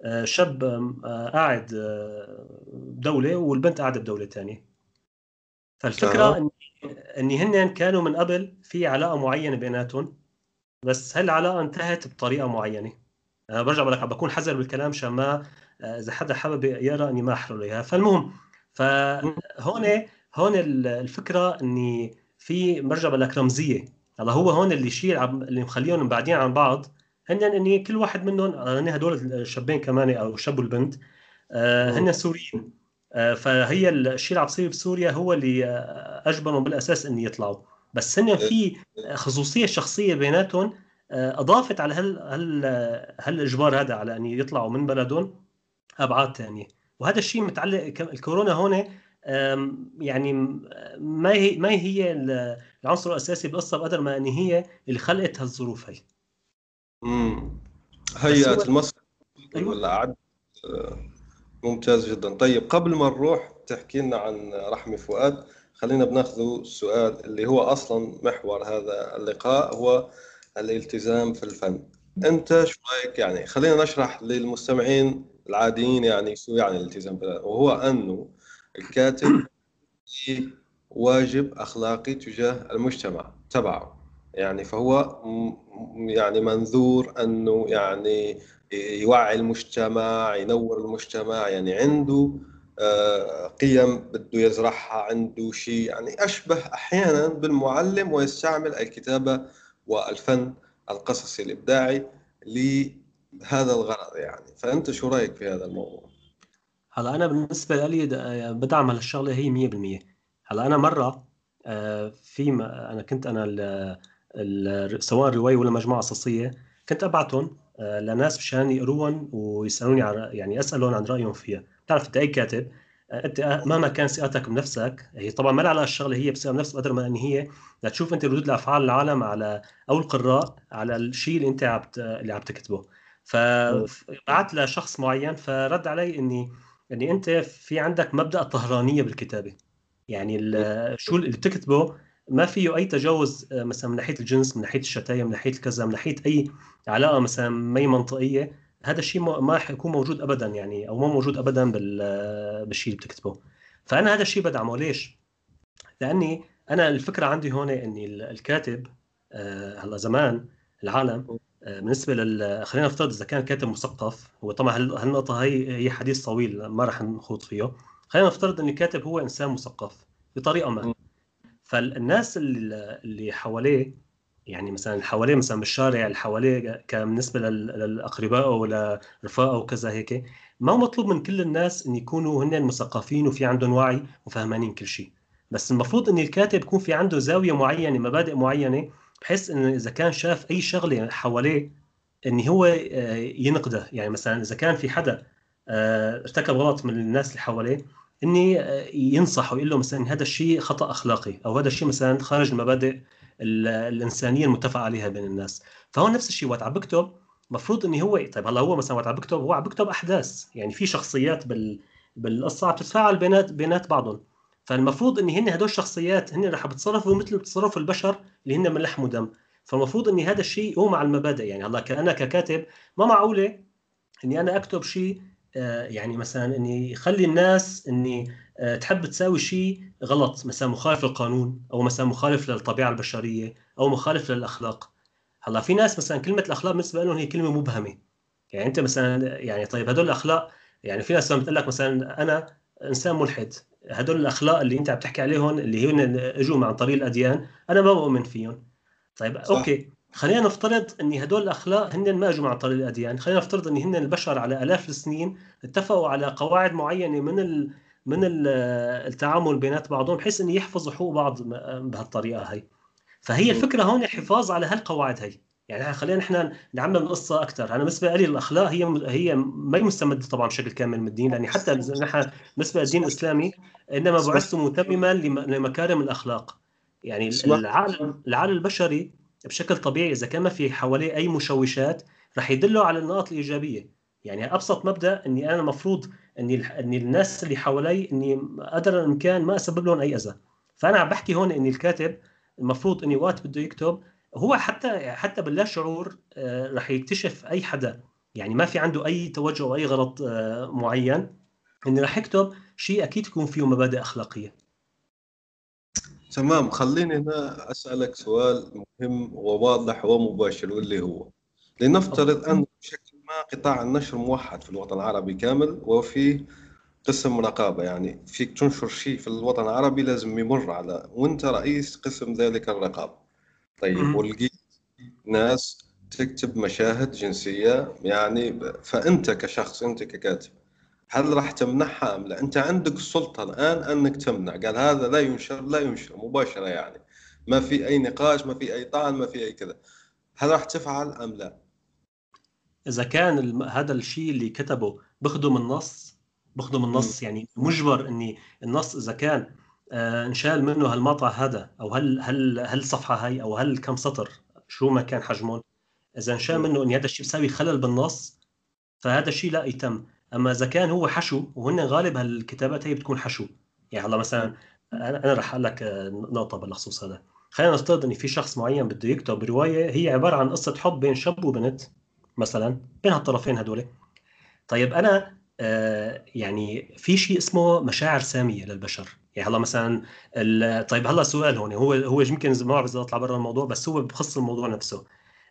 آه، شاب آه، قاعد آه، بدوله والبنت قاعدة بدولة ثانية فالفكرة آه. إني هن كانوا من قبل في علاقة معينة بيناتهم بس هالعلاقة انتهت بطريقة معينة. أنا برجع بقول لك عم بكون حذر بالكلام عشان ما إذا حدا حابب يقرأ إني ما احرق إياها. فالمهم فهون هون الفكرة إني في برجع بقول لك رمزية. هلا هو هون اللي شيء اللي مخليهم مبعدين عن بعض. هن إني كل واحد منهم هن هدول الشابين كمان أو الشاب والبنت آه، هن سوريين. فهي الشيء اللي عم بيصير بسوريا هو اللي أجبرهم بالأساس إن يطلعوا. بس هن في خصوصية شخصية بيناتهم أضافت على هال هال هالإجبار هذا على أن يطلعوا من بلدهم أبعاد ثانية وهذا الشيء متعلق الكورونا هون يعني ما هي ما هي العنصر الأساسي بالقصة بقدر ما إن هي اللي خلقت هالظروف هي. امم هيئة المصر أيوة. ولا عد ممتاز جدا. طيب قبل ما نروح تحكي لنا عن رحمي فؤاد. خلينا بناخذ السؤال اللي هو أصلا محور هذا اللقاء هو الالتزام في الفن. أنت شو رأيك؟ يعني خلينا نشرح للمستمعين العاديين يعني شو يعني الالتزام وهو أنه الكاتب واجب أخلاقي تجاه المجتمع تبعه. يعني فهو يعني منذور أنه يعني يوعي المجتمع ينور المجتمع يعني عنده آه، قيم بده يزرعها عنده شيء يعني أشبه أحيانا بالمعلم ويستعمل الكتابة والفن القصصي الإبداعي لهذا الغرض يعني. فأنت شو رأيك في هذا الموضوع؟ هلا أنا بالنسبة لي بدعم هالشغله هي 100% هلا أنا مرة آه، في أنا كنت أنا سواء رواية ولا مجموعة قصصيه كنت أبعتهم آه، لناس مشان يقروهم ويسألوني يعني اسالهم عن رأيهم فيها. بتعرف أنت أي كاتب آه، أنت مهما كان ثقتك بنفسك هي طبعا ما على الشغله هي بثقة بنفس قدر ما إن هي لتشوف أنت ردود الأفعال العالم على أو القراء على الشيء اللي أنت عم اللي عم تكتبه. فبعت لشخص معين فرد علي إني إني أنت في عندك مبدأ الطهرانيه بالكتابة. يعني شو اللي بتكتبه ما فيه أي تجاوز آه، مثلا من ناحية الجنس من ناحية الشتايم من ناحية كذا من ناحية أي علاقة مثلا مي منطقية هذا الشيء ما حيكون موجود ابدا يعني أو ما موجود ابدا بالشيء اللي بتكتبه. فأنا هذا الشيء بدعمه. ليش؟ لأني أنا الفكرة عندي هون إني الكاتب آه، هلا زمان العالم آه، بالنسبة لل خلينا نفترض إذا كان كاتب مثقف هو طبعا هالنقطة هي هي حديث طويل ما راح نخوض فيه. خلينا نفترض إن الكاتب هو إنسان مثقف بطريقة ما. فالناس اللي اللي حواليه يعني مثلا حواليه مثلا بالشارع اللي حواليه بالنسبة للأقرباء ولا رفاقه وكذا هيك ما مطلوب من كل الناس إن يكونوا هن مثقفين وفي عندهم وعي وفهمانين كل شيء. بس المفروض إن الكاتب يكون في عنده زاوية معينة مبادئ معينة بحيث انه إذا كان شاف أي شغلة حواليه إن هو آه، ينقده يعني مثلا إذا كان في حدا آه، ارتكب غلط من الناس اللي حواليه إني آه، ينصح ويقول له مثلا هذا الشيء خطأ أخلاقي أو هذا الشيء مثلا خارج المبادئ الإنسانية المتفق عليها بين الناس. فهو نفس الشيء وقت عم بكتب المفروض إني هو طيب هلا هو مثلا وقت عم بكتب هو عم بكتب أحداث. يعني في شخصيات بال بالقصة عم تتفاعل بينات بينات بعضهم. فالمفروض ان هن هدول الشخصيات هن رح بتصرفوا مثل تصرف البشر اللي هن من لحم ودم. فالمفروض إني هذا الشيء هو مع المبادئ. يعني هلا أنا ككاتب ما معقولة إني أنا أكتب شيء يعني مثلا إني خلي الناس إني آه، تحب تساوي شيء غلط مثلا مخالف للقانون أو مثلا مخالف للطبيعة البشرية أو مخالف للأخلاق. هلأ في ناس مثلا كلمة الأخلاق بالنسبة لهم هي كلمة مبهمة. يعني أنت مثلا يعني طيب هدول الأخلاق يعني في ناس بتقول لك مثلا أنا إنسان ملحد هدول الأخلاق اللي أنت عم تحكي عليهم اللي هن إجوا عن طريق الأديان أنا ما بؤمن فيهم. طيب صح. أوكي. خلينا نفترض إن هدول الأخلاق هن ما اجوا عن طريق الأديان. خلينا نفترض إن هن البشر على آلاف السنين اتفقوا على قواعد معينة من ال... من التعامل بينات بعضهم بحيث إن يحفظوا حقوق بعض بهالطريقة هي. فهي الفكرة هون الحفاظ على هالقواعد هي. يعني خلينا نحن نعمم القصة أكثر أنا بالنسبة لي الأخلاق هي هي ما مستمدة طبعا بشكل كامل من الدين لأن حتى نحن بالنسبة للدين الإسلامي إنما بعثت متمما لمكارم الأخلاق. يعني العالم العالم البشري بشكل طبيعي إذا كان ما في حواليه أي مشوشات رح يدله على النقاط الإيجابية. يعني أبسط مبدأ إني أنا المفروض إني إني الناس اللي حوالي إني قدر الإمكان ما أسبب لهم أي أذى. فأنا عم بحكي هون إني الكاتب المفروض إني وقت بده يكتب هو حتى حتى باللا شعور آه، رح يكتشف أي حدا. يعني ما في عنده أي توجه أو أي غلط آه، معين. إني رح يكتب شيء أكيد يكون فيه مبادئ أخلاقية. تمام خليني هنا أسألك سؤال مهم وواضح ومباشر واللي هو لنفترض أن بشكل ما قطاع النشر موحد في الوطن العربي كامل وفي قسم رقابة يعني فيك تنشر شيء في الوطن العربي لازم يمر على وأنت رئيس قسم ذلك الرقابة. طيب ولقيت ناس تكتب مشاهد جنسية يعني فأنت كشخص أنت ككاتب هل راح تمنحها أم لا؟ أنت عندك السلطة الآن أنك تمنع، قال هذا لا ينشر لا ينشر مباشرة يعني ما في أي نقاش ما في أي طعن ما في أي كذا. هل راح تفعل أم لا؟ إذا كان الم... هذا الشيء اللي كتبه بخدم النص بخدم النص يعني مجبر إني النص إذا كان آه انشال منه هالمقطع هذا أو هل هل هل الصفحه هاي أو هل كم سطر شو ما كان حجمهم إذا انشال منه اني هذا الشيء بيساوي خلل بالنص فهذا الشيء لا يتم أما إذا كان هو حشو وهن غالب هالكتابات هي بتكون حشو. يعني هلا مثلا أنا أنا رح أقول لك آه، نقطة بالخصوص هذا. خلينا نفترض إن في شخص معين بده يكتب رواية هي عبارة عن قصة حب بين شاب وبنت مثلا بين هالطرفين هدول. طيب أنا آه يعني في شيء اسمه مشاعر سامية للبشر. يعني هلا مثلا طيب هلا سؤال هون هو هو يمكن ما بعرف إذا اطلع برا الموضوع بس هو بخص الموضوع نفسه.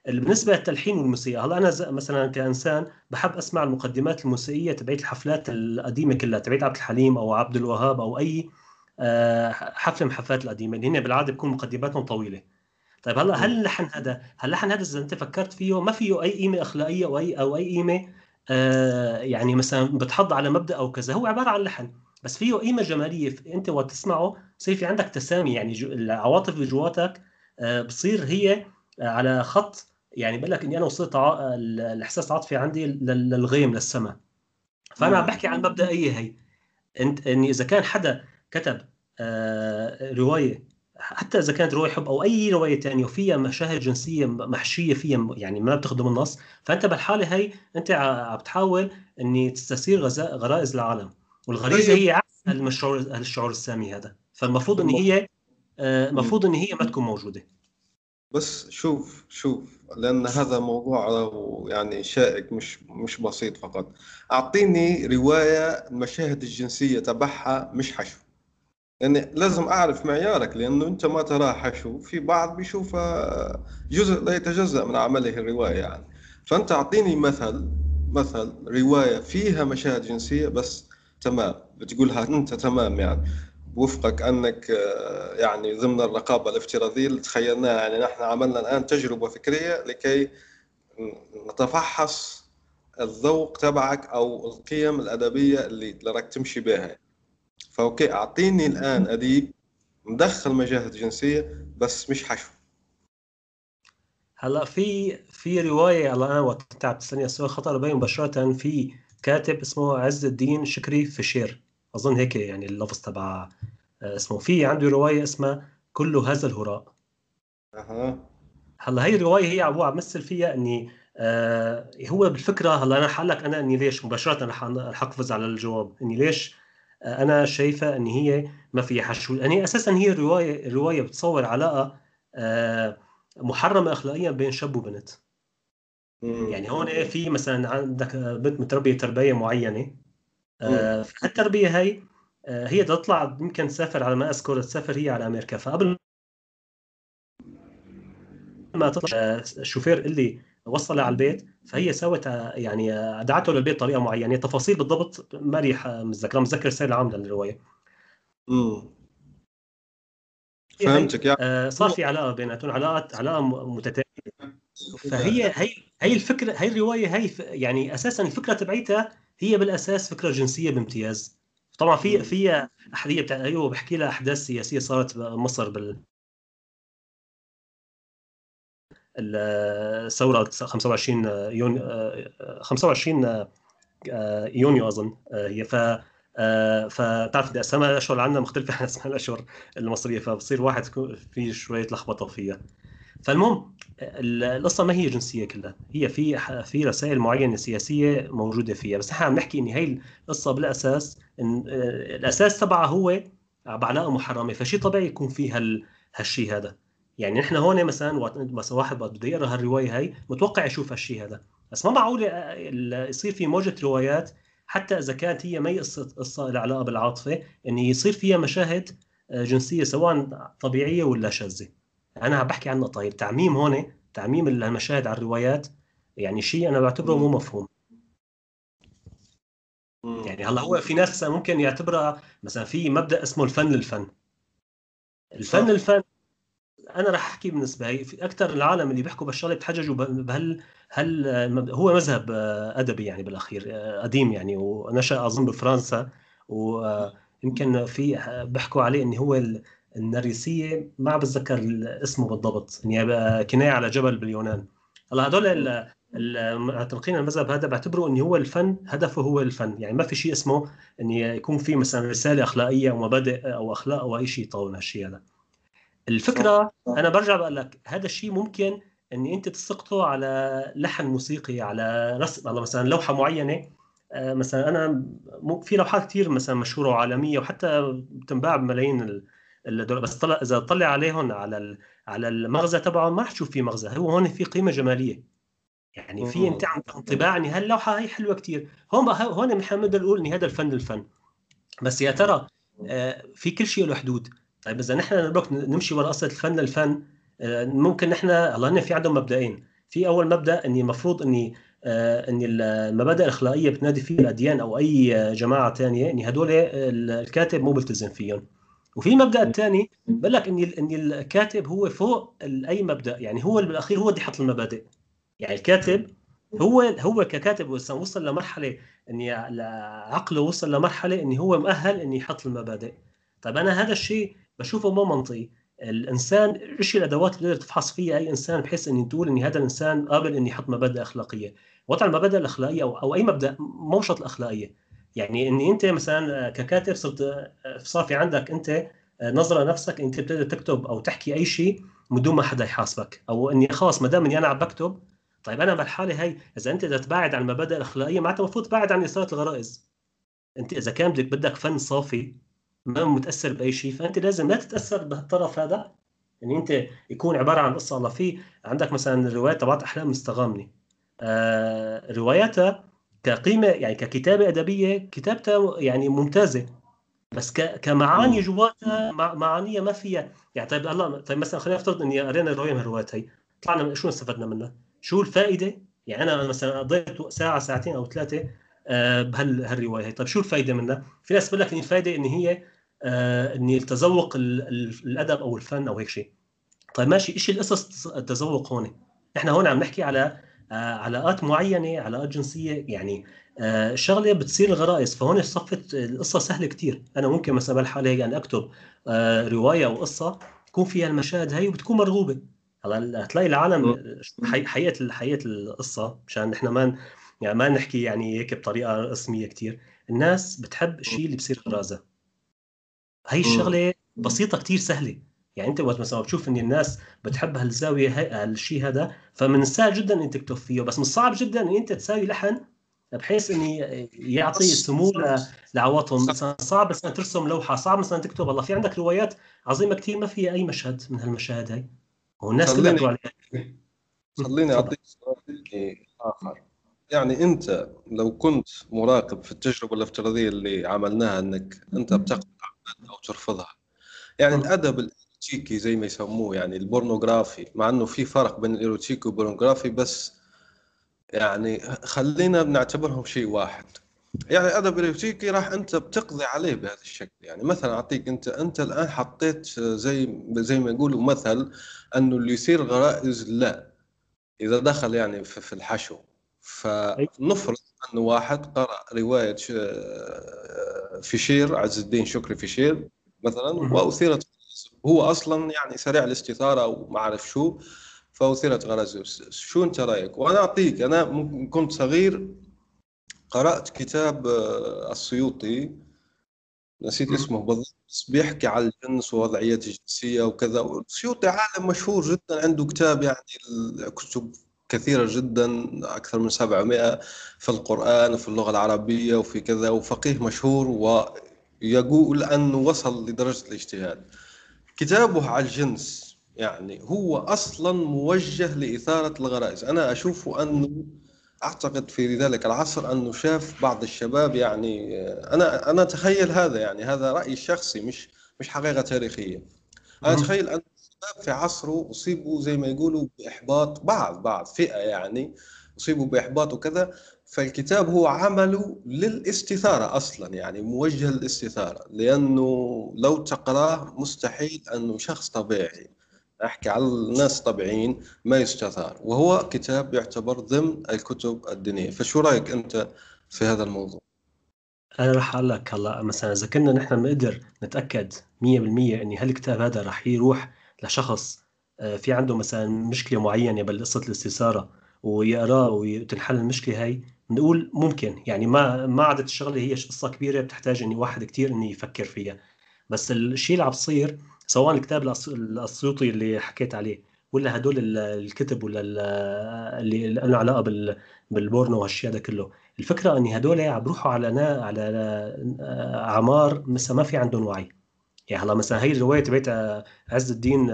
بالنسبة للتلحين والموسيقى هلا أنا مثلا كإنسان بحب أسمع المقدمات الموسيقية تبعت الحفلات القديمة كلها تبعت عبد الحليم أو عبد الوهاب أو أي آه، حفلة من الحفلات القديمة اللي هن بالعادة بكون مقدماتهم طويلة. طيب هلا هل اللحن هذا هل اللحن هذا إذا أنت فكرت فيه ما فيه أي قيمة أخلاقية أو أي أو أي قيمة؟ آه يعني مثلا بتحض على مبدأ أو كذا هو عبارة عن لحن بس فيه قيمة جمالية أنت وقت تسمعه بصير في عندك تسامي يعني العواطف اللي جواتك آه بتصير هي على خط يعني بقول لك إني أنا وصلت الإحساس العاطفي عندي للغيم للسماء. فأنا عم بحكي عن مبدئيه هي. انت اني إذا كان حدا كتب آه رواية حتى إذا كانت رواية حب أو أي رواية ثانية وفيها مشاهد جنسية محشية فيها يعني ما بتخدم النص فأنت بالحالة هي أنت عم بتحاول إني تستثير غرائز العالم. والغريزة طيب. هي عكس الشعور الشعور السامي هذا. فالمفروض إن هي آه، المفروض إن هي ما تكون موجودة. بس شوف شوف. لأن هذا موضوع يعني شائك مش مش بسيط فقط. أعطيني رواية المشاهد الجنسية تبعها مش حشو. يعني لازم أعرف معيارك لأنه أنت ما تراه حشو. في بعض بيشوفها جزء لا يتجزأ من عمله الروائي يعني. فأنت أعطيني مثل مثل رواية فيها مشاهد جنسية بس تمام بتقولها أنت تمام يعني. وفقك أنك آه، يعني ضمن الرقابة الافتراضية اللي تخيلناها. يعني نحن عملنا الآن تجربة فكرية لكي نتفحص الذوق تبعك أو القيم الأدبية اللي راك تمشي بها. فأوكي أعطيني الآن أديب مدخل مجاهد جنسية بس مش حشو. هلا في في رواية هلا أنا وقت عم تسألني السؤال خطر بين مباشرة في كاتب اسمه عز الدين شكري فشير. أظن هيك يعني اللفظ تبع آه، اسمه. في عنده رواية اسمها كل هذا الهراء. أها. هلا هي الرواية هي عم مثل فيها إني آه هو بالفكرة هلا أنا حقول لك أنا إني ليش مباشرة رح أقفز على الجواب. إني ليش آه أنا شايفة ان هي ما فيها حشو. يعني أساسا هي الرواية الرواية بتصور علاقة آه محرمة اخلاقيا بين شاب وبنت. يعني هون في مثلا عندك بنت متربية تربية معينة. آه التربية هي آه هي تطلع يمكن تسافر على ما أذكر تسافر هي على أمريكا. فقبل ما تطلع آه، الشوفير اللي وصلها على البيت فهي سوت يعني دعته للبيت بطريقة معينة. تفاصيل بالضبط ما ريح متذكر متذكر السير العام للرواية. امم فهمتك. يعني صار في علاقة بيناتهم علاقات علاقة متتالية. فهي هي هي الفكرة هي الرواية هي يعني أساسا الفكرة تبعيتها هي بالأساس فكرة جنسية بامتياز. طبعا في في احديه بتاع أيوه بحكي لها أحداث سياسية صارت بمصر بال الثورة 25 يونيو 25 يونيو أظن هي. ف فتعرف اسماء الأشهر؟ عندنا مختلفه عن اسماء الأشهر المصرية فبصير واحد في شوية لخبطة فيها. فالمهم القصة ما هي جنسية كلها هي في في رسائل معينة سياسية موجودة فيها بس نحن عم نحكي إن هي القصة بالأساس إن الأساس تبعها هو بعلاقه محرمة فشي طبيعي يكون في هال هالشيء هذا. يعني نحن هون مثلا مثلا واحد بده يقرأ هالرواية هي متوقع يشوف هالشيء هذا. بس ما معقول يصير في موجة روايات حتى إذا كانت هي ما هي قصة قصة لها علاقة بالعاطفة إن يصير فيها مشاهد آه، جنسية سواء طبيعية ولا شاذة. أنا عم بحكي عن نقطه التعميم هون تعميم المشاهد على الروايات يعني شيء أنا بعتبره مو مفهوم. يعني هلأ هو في ناس ممكن يعتبرها مثلا في مبدأ اسمه الفن للفن الفن للفن أنا راح أحكي بالنسبة لي في أكثر العالم اللي بيحكوا بالشغله بتحججوا بهل هل هو مذهب أدبي يعني بالأخير قديم يعني ونشأ أظن بفرنسا ويمكن في بيحكوا عليه إنه هو النريسية ما بتذكر اسمه بالضبط. يعني كناية على جبل باليونان. هلا هدول المعتنقين المذهب هذا بيعتبروا إنه هو الفن هدفه هو الفن. يعني ما في شيء اسمه إن يكون في مثلا رسالة أخلاقية أو مبادئ أو أخلاق أو أي شيء طول هالشيء هذا. الفكرة أنا برجع بقول لك هذا الشيء ممكن إن أنت تسقطه على لحن موسيقي على رسم على مثلا لوحة معينة. آه، مثلا أنا في لوحات كثير مثلا مشهورة وعالمية وحتى بتنباع بملايين بس طلع إذا طلع عليهم على على المغزى تبعهم ما حتشوف في مغزى. هو هون في قيمة جمالية. يعني في أنت عم انطباع ان هاللوحه هي حلوة كثير هون هون نحن بنقدر نقول ان هذا الفن الفن. بس يا ترى آه، في كل شيء له حدود. طيب إذا نحن نمشي ورا قصة الفن الفن آه، ممكن نحن الله في عندهم مبدئين في أول مبدأ إني المفروض إني آه، ان المبادئ الاخلاقيه بتنادي فيها الأديان أو أي جماعة ثانية ان هدول الكاتب مو بيلتزم فيهم. وفي مبدأ الثاني بقول لك إن إن الكاتب هو فوق أي مبدأ يعني هو بالاخير هو اللي حط المبادئ. يعني الكاتب هو هو ككاتب وصل لمرحلة اني عقله وصل لمرحلة اني هو مؤهل اني يحط المبادئ. طيب أنا هذا الشيء بشوفه مو منطقي. الإنسان إيش الأدوات اللي تقدر تفحص فيها أي إنسان بحيث اني تقول اني هذا الإنسان قابل اني يحط مبادئ أخلاقية؟ وضع المبادئ الأخلاقية أو, أو أي مبدأ مو شرط الأخلاقية. يعني اني أنت مثلا ككاتب صرت صار في عندك أنت نظرة نفسك أنت بتقدر تكتب أو تحكي أي شيء بدون ما حدا يحاسبك. أو إني خلص ما دام إني أنا عم بكتب طيب أنا بالحالة هي إذا أنت بدك تبعد عن المبادئ الأخلاقية معناتها المفروض تبعد عن إثارة الغرائز. أنت إذا كان بدك بدك فن صافي ما متأثر بأي شيء فأنت لازم لا تتأثر بهالطرف هذا. يعني أنت يكون عبارة عن قصة الله في عندك مثلا الروايات تبعت أحلام مستغامنه آه رواياتها كقيمة يعني ككتابة أدبية كتابتها يعني ممتازة بس كمعاني جواتها معانيها ما فيها يعني طيب الله طيب مثلا خلينا نفترض إني قرينا روايه من الروايات هي طلعنا شو استفدنا منها؟ شو الفائدة؟ يعني أنا مثلا قضيت ساعة ساعتين أو ثلاثة آه، بهالرواية هي طيب شو الفائدة منها؟ في ناس بقول لك ان الفائدة ان هي آه، إني التذوق الأدب أو الفن أو هيك شيء طيب ماشي إيش القصص التذوق هون؟ إحنا هون عم نحكي على علاقات معينة علاقات جنسية يعني شغلة بتصير الغرائز فهون صفت القصة سهلة كثير أنا ممكن مثلا بالحاله هيك يعني أكتب رواية أو قصة تكون فيها المشاهد هي وبتكون مرغوبة. هلا هتلاقي العالم حقيقه حقيقه القصة مشان نحن ما يعني ما نحكي يعني هيك بطريقة رسمية كثير الناس بتحب الشيء اللي بصير غرازة. هي الشغلة بسيطة كثير سهلة. يعني أنت وقت مثلا بتشوف ان الناس بتحب هالزاوية هالشيء هذا فمن السهل جدا ان تكتب فيه بس من الصعب جدا ان أنت تساوي لحن بحيث إني يعطي سمو لعواطفهم مثلا صعب مثلا ترسم لوحة صعب مثلا تكتب. والله في عندك روايات عظيمة كثير ما فيها أي مشهد من هالمشاهد هاي؟ والناس كلها خليني أعطيك سؤال آخر. يعني أنت لو كنت مراقب في التجربة الافتراضية اللي عملناها إنك أنت بتقبل أو ترفضها يعني الأدب الايروتيكي زي ما يسموه يعني البورنوغرافي مع إنه في فرق بين الايروتيكي والبورنوغرافي بس يعني خلينا بنعتبرهم شيء واحد. يعني أدب الايروتيكي راح أنت بتقضي عليه بهذا الشكل. يعني مثلا أعطيك أنت أنت الآن حطيت زي زي ما يقولوا مثل إنه اللي يصير غرائز لا. إذا دخل يعني في الحشو. فنفرض إنه واحد قرأ رواية فيشير عز الدين شكري فيشير مثلا وأثيرت هو أصلا يعني سريع الاستثارة وما أعرف شو فاثيرت غرائز شو أنت رأيك؟ وأنا أعطيك أنا كنت صغير قرأت كتاب آه، السيوطي. نسيت اسمه بالضبط بيحكي على الجنس ووضعية الجنسية وكذا. السيوطي عالم مشهور جدا عنده كتاب يعني كتب كثيرة جدا أكثر من 700 في القرآن وفي اللغة العربية وفي كذا وفقيه مشهور ويقول أنه وصل لدرجة الاجتهاد. كتابه على الجنس. يعني هو أصلا موجه لإثارة الغرائز. أنا أشوف أنه أعتقد في ذلك العصر أنه شاف بعض الشباب يعني أنا أنا أتخيل هذا يعني هذا رايي الشخصي مش مش حقيقة تاريخية. أنا أتخيل أن الشباب في عصره أصيبوا زي ما يقولوا بإحباط بعض بعض فئة يعني أصيبوا بإحباط وكذا. فالكتاب هو عمله للاستثارة أصلا يعني موجه للاستثارة لأنه لو تقراه مستحيل أنه شخص طبيعي أحكي على الناس الطبيعيين ما يستثار. وهو كتاب يعتبر ضمن الكتب الدينية. فشو رأيك أنت في هذا الموضوع؟ أنا راح أقول لك هلا مثلا إذا كنا نحن بنقدر نتأكد 100% ان هالكتاب هذا راح يروح لشخص آه، في عنده مثلا مشكلة معينة بقصه الاستثارة ويقراه وتنحل المشكلة هاي؟ نقول ممكن. يعني ما ما عادت الشغله هي قصة كبيرة بتحتاج إني واحد كثير انه يفكر فيها. بس الشيء اللي عم بصير سواء الكتاب الأسيوطي اللي حكيت عليه ولا هدول الكتب ولا اللي له علاقة بالبورنو وهالشيء هذا كله. الفكرة إني هدول عم بروحوا على على أعمار مثلا ما في عندهم وعي. يعني هلا مثلا هي الرواية تبعت عز الدين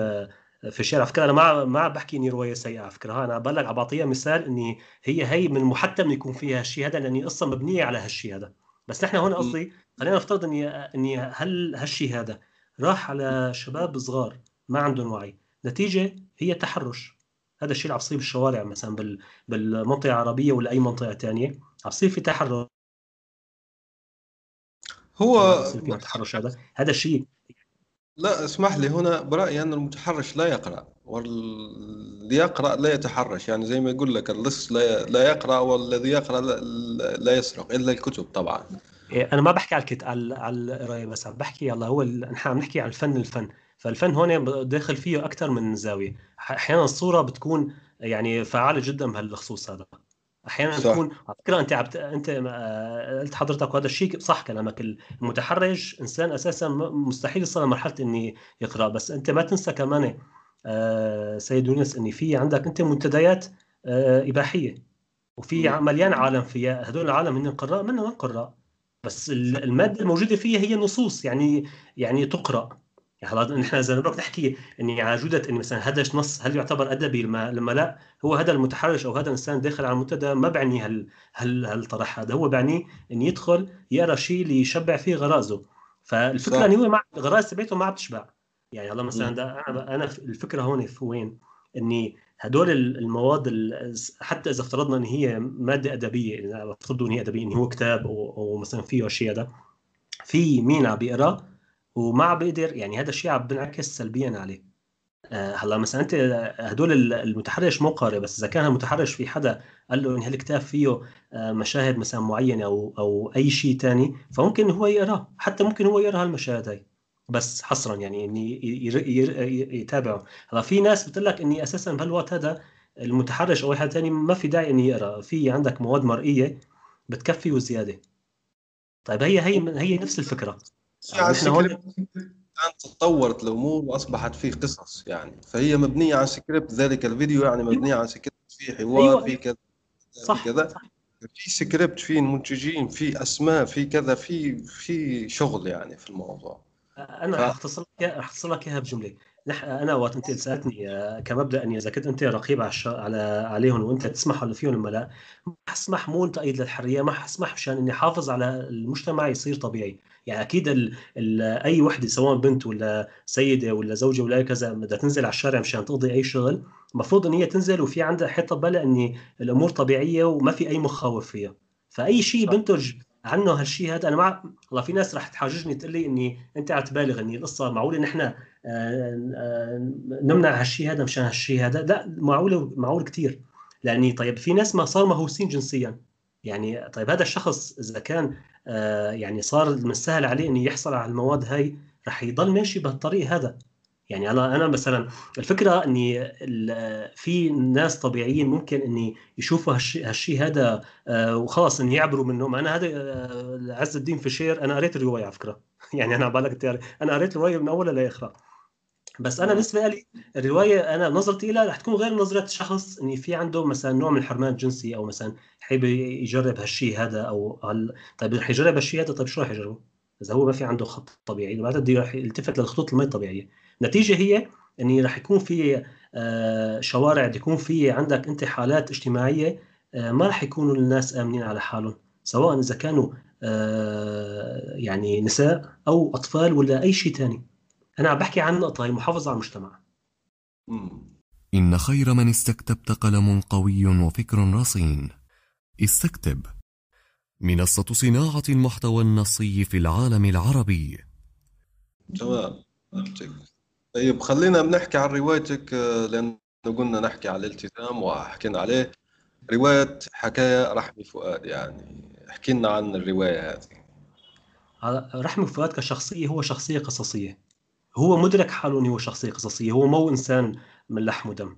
في الشارع. على فكرة أنا ما ما بحكي إني رواية سيئة. على فكره أنا لك عم بعطيها مثال إني هي هي من المحتم يكون فيها هالشيء هذا لأني قصة مبنية على هالشيء هذا. بس نحن هون قصدي خلينا نفترض إني إني هل هالشيء هذا راح على شباب صغار ما عندهم وعي. نتيجة هي تحرش. هذا الشيء اللي عم يصير بالشوارع مثلا بالمنطقة العربية ولا أي منطقة ثانية عم يصير في تحرش. هو تحرش هذا. هذا الشيء لا اسمح لي هنا برأيي أن المتحرش لا يقرأ واللي يقرأ لا يتحرش. يعني زي ما يقول لك اللص لا يقرأ والذي يقرأ لا, يسرق إلا الكتب طبعا. إيه، أنا ما بحكي على على على القراية بس عم بحكي يلا هو نحن عم نحكي على الفن الفن. فالفن هون داخل فيه أكثر من زاوية. أحيانا الصورة بتكون يعني فعالة جدا بهالخصوص هذا. أحيانا صح. تكون على فكرة أنت عبت... أنت قلت حضرتك وهذا الشيء صح كلامك. المتحرج إنسان أساسا مستحيل يصل لمرحله إني يقرأ. بس أنت ما تنسى كمان آه سيد يونس إني في عندك أنت منتديات آه إباحية. وفي مليان عالم فيها هدول العالم هن قراء منهم قراء. بس المادة الموجودة فيها هي نصوص يعني يعني تقرأ. يعني نحن إذا بدك نحكي اني على جوده اني مثلا هذا نص هل يعتبر أدبي لما, لما لا؟ هو هذا المتحرش أو هذا الإنسان داخل على المنتدى ما بعني هال هال هالطرح هذا. هو بعني انه يدخل يقرأ شيء اللي يشبع فيه غرازه. فالفكرة انه هو مع غراز تبعته ما عم تشبع. يعني هلا مثلا أنا أنا الفكرة هون في وين؟ اني هدول المواد حتى إذا افترضنا إن هي مادة أدبية إذا افترضوا إن هي أدبية إن هو كتاب أو, أو مثلا فيه شيء هذا في مين عم بيقرأ وما بقدر يعني هذا الشيء عم بنعكس سلبيا عليه. آه، هلأ مثلا أنت هدول المتحرش مو قارئ بس إذا كان المتحرش في حدا قال له إن هالكتاب فيه آه، مشاهد مثلا معينة أو أو أي شيء ثاني فممكن هو يقراه حتى ممكن هو يقرأ هالمشاهد هاي. بس حصرا يعني إني يتابعه. هلأ في ناس بتقول لك إني أساسا بهالوقت هذا المتحرش أو أي حدا ثاني ما في داعي إني يقرأ. في عندك مواد مرئية بتكفي وزيادة. طيب هي هي هي نفس الفكرة. يعني الان تطورت الأمور وأصبحت في قصص يعني. فهي مبنية على سكريبت ذلك الفيديو يعني مبنية على سكريبت في حوار أيوة. في كذا صح كذا. صح. في سكريبت في منتجين في أسماء في كذا في في شغل يعني في الموضوع. أنا ف... أختصر لك أختصر لك إياها بجملة. نح... أنا وقت أنت سألتني آه، كمبدأ إني إذا كنت أنت رقيب على الش... على عليهم وأنت تسمح اللي فيهم ولا لا ما حسمح مو تأييد للحرية ما حسمح مشان إني حافظ على المجتمع يصير طبيعي. يعني أكيد ال ال أي وحدة سواء بنت ولا سيدة ولا زوجة ولا كذا بدها تنزل على الشارع مشان تقضي أي شغل المفروض إن هي تنزل وفي عندها حتة بالها إن الأمور طبيعية وما في أي مخاوف فيها. فأي شيء بنتج عنه هالشيء هذا أنا مع والله في ناس رح تحاججني تقول لي إني أنت عم تبالغ إني القصة معقولة نحن آه، آه، نمنع هالشيء هذا مشان هالشيء هذا؟ لا معقولة معقول كثير لأني طيب في ناس ما صار مهووسين جنسيا. يعني طيب هذا الشخص إذا كان يعني صار من السهل عليه إنه يحصل على المواد هاي رح يضل ماشي بهالطريق هذا. يعني أنا أنا مثلا الفكرة إني في ناس طبيعيين ممكن إني يشوفوا هالشيء هالشيء هذا آه، وخلص إني يعبروا منه. أنا هذا آه، عز الدين فشير أنا قريت الرواية على فكرة. يعني أنا بالك أنا قريت الرواية من أولها لآخرها. بس أنا بالنسبة لي الرواية أنا نظرتي لها رح تكون غير نظرة شخص اني في عنده مثلا نوع من الحرمان الجنسي أو مثلا حابب يجرب هالشيء هذا أو هل... طيب رح يجرب هالشيء هذا طيب شو رح يجربه؟ إذا هو ما في عنده خط طبيعي بعد بده رح يلتفت للخطوط المي الطبيعية. النتيجه هي إني رح يكون في آه، شوارع يكون في عندك أنت حالات اجتماعية آه، ما رح يكونوا الناس آمنين على حالهم سواء إذا كانوا آه، يعني نساء أو أطفال ولا أي شيء ثاني أنا عم بحكي عن نقطة هي محافظة على المجتمع. إن خير من استكتبت قلم قوي وفكر رصين. استكتب. منصة صناعة المحتوى النصي في العالم العربي. تمام. طيب خلينا بنحكي عن روايتك آه، لأنه قلنا نحكي عن الالتزام وحكينا عليه. رواية حكاية رحمي فؤاد يعني احكي لنا عن الرواية هذه. رحمي فؤاد كشخصية هو شخصية قصصية. هو مدرك حاله إنه هو شخصية قصصية هو مو إنسان من لحم ودم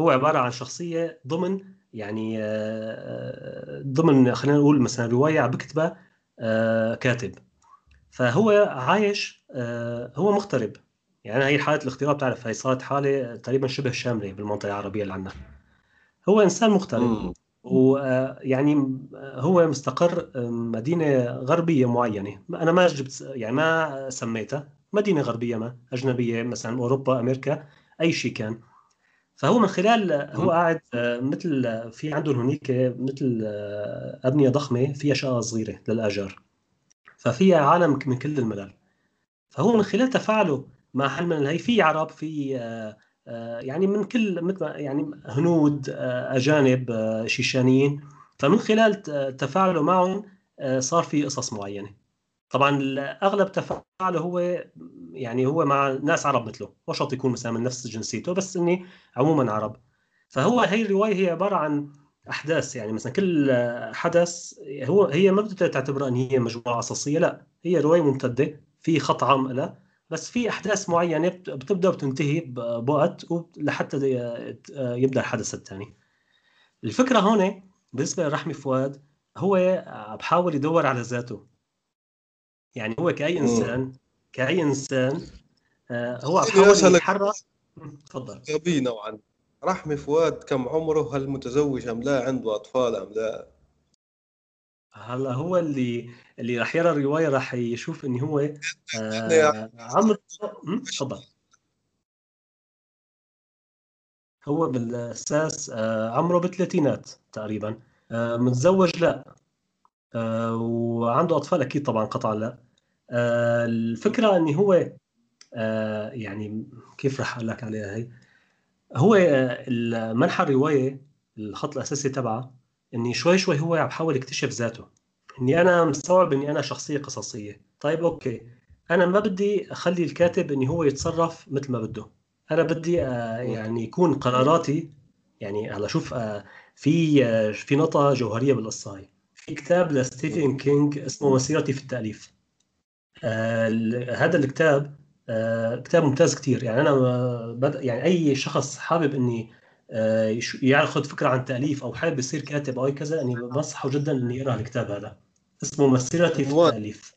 هو عبارة عن شخصية ضمن يعني آه، ضمن خلينا نقول مثلا رواية عم بكتبها آه، كاتب. فهو عايش آه، هو مغترب. يعني هي حالة الاغتراب تعرف هي صارت حالة تقريبا شبه شاملة بالمنطقة العربية اللي عندنا. هو إنسان مغترب. ويعني هو مستقر مدينة غربية معينة. أنا ما جبت يعني ما سميتها. مدينة غربية ما أجنبية مثلا أوروبا أمريكا أي شيء كان. فهو من خلال هو قاعد آه، مثل في عندهم هنيك مثل آه، أبنية ضخمة فيها شقة صغيرة للآجار. ففيها عالم من كل الملل. فهو من خلال تفاعله مع حل من هي في عرب في آه، يعني من كل مثل يعني هنود أجانب شيشانيين. فمن خلال تفاعله معهم صار في قصص معينة. طبعا أغلب تفاعله هو يعني هو مع ناس عرب مثله. مو شرط يكون مثلا من نفس جنسيته بس إني عموما عرب. فهو هي الرواية هي عبارة عن أحداث. يعني مثلا كل حدث هو هي ما بدها تعتبرها إن هي مجموعة قصصيه لا. هي رواية ممتدة في خط عام لها بس في أحداث معينة بتبدأ وبتنتهي بوقت لحتى يبدأ الحدث الثاني. الفكرة هون بالنسبة لرحمي فؤاد هو بحاول يدور على ذاته. يعني هو كأي إنسان كأي إنسان آه، هو بحاول يتحرك تفضل. غبي نوعا. رحمي فؤاد كم عمره هل متزوج أم لا عنده أطفال أم لا؟ هلا هو اللي اللي راح يرى الرواية راح يشوف إن هو آه عمر تفضل. هو بالأساس آه عمره بالثلاثينات تقريبا. آه متزوج لا. آه وعنده أطفال أكيد طبعا قطعا لا. آه، الفكرة ان هو آه، يعني كيف راح أقول لك عليها هي؟ هو آه، منحى الرواية الخط الأساسي تبعها إني شوي شوي هو عم بحاول يكتشف ذاته. إني أنا مستوعب إني أنا شخصية قصصية. طيب أوكي. أنا ما بدي أخلي الكاتب إني هو يتصرف مثل ما بده. أنا بدي يعني يكون قراراتي يعني هلا شوف في في نقطة جوهرية بالقصة هاي في كتاب لستيفن كينج اسمه مسيرتي في التأليف. آه هذا الكتاب آه كتاب ممتاز كثير يعني أنا بد... يعني أي شخص حابب إني آه ياخذ فكرة عن تأليف أو حابب يصير كاتب أو اي كذا يعني بنصحه جدا إنه يقرأ الكتاب هذا. اسمه مسيرتي في التأليف.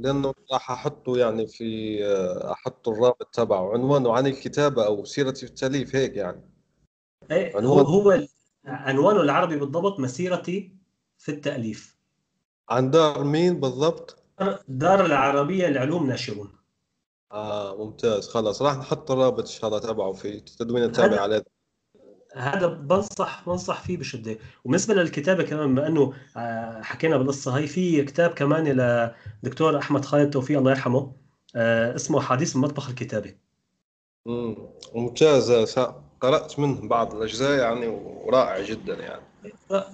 لأنه راح أحطه يعني في آه، أحط الرابط تبعه. عنوانه عن الكتابة أو سيرتي في التأليف هيك يعني. إيه هو هو عنوانه العربي بالضبط مسيرتي في التأليف. عن دار مين بالضبط؟ دار العربية لعلوم ناشرون. آه ممتاز. خلاص راح نحط الرابط إن شاء الله تبعه في التدوين التابع عليه. هذا بنصح بنصح فيه بشدة. وبالنسبة للكتابة كمان بما إنه آه، حكينا بالقصة هي في كتاب كمان لدكتور أحمد خالد توفيق الله يرحمه آه، اسمه حديث المطبخ الكتابي امم ممتاز. قرأت منه بعض الأجزاء يعني ورائع جدا يعني.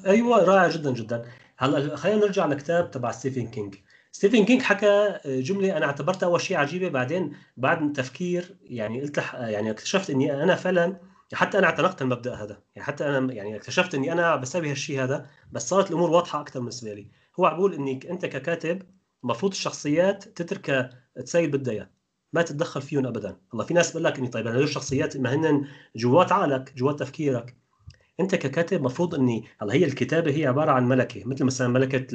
أيوه رائع جدا جدا. هلأ خلينا نرجع لكتاب تبع ستيفن كينج. ستيفن كينج حكى جملة أنا اعتبرتها أول شيء عجيبة بعدين بعد تفكير يعني قلت يعني اكتشفت إني أنا فعلا حتى أنا اعتنقت المبدا هذا. يعني حتى أنا يعني اكتشفت إني أنا بسوي هالشيء هذا بس صارت الأمور واضحة أكثر بالنسبة لي. هو بقول إنك أنت ككاتب المفروض الشخصيات تتركها تسير بدها إياه. ما تتدخل فيهم ابدا. والله في ناس بقول لك إني طيب هدول الشخصيات ما هن جوات عقلك جوات تفكيرك. أنت ككاتب مفروض اني هلا هي الكتابة هي عبارة عن ملكة مثل مثلا ملكة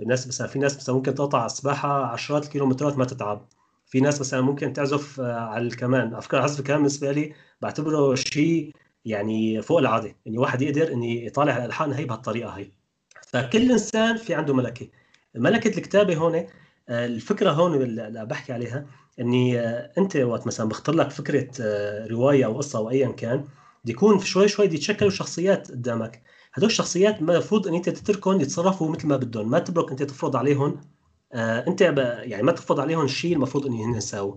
الناس مثلا في ناس مثلا ممكن تقطع سباحه عشرات الكيلومترات ما تتعب. في ناس مثلا ممكن تعزف آه، على الكمان. فكرة عزف الكمان بالنسبة لي بعتبره شيء يعني فوق العادة يعني واحد يقدر اني يطالع الألحان هي بهالطريقة هي. فكل إنسان في عنده ملكة. ملكة الكتابة هون آه، الفكرة هون اللي بحكي عليها إني آه، أنت وقت مثلا بختار لك فكرة رواية أو قصة أو ايا كان يكون شوي شوي يتشكلوا شخصيات قدامك. هدول الشخصيات المفروض إن أنت تتركهم يتصرفوا مثل ما بدهم. ما تبرك أنت تفرض عليهم آه أنت يعني ما تفرض عليهم الشيء المفروض إن هن يساووا.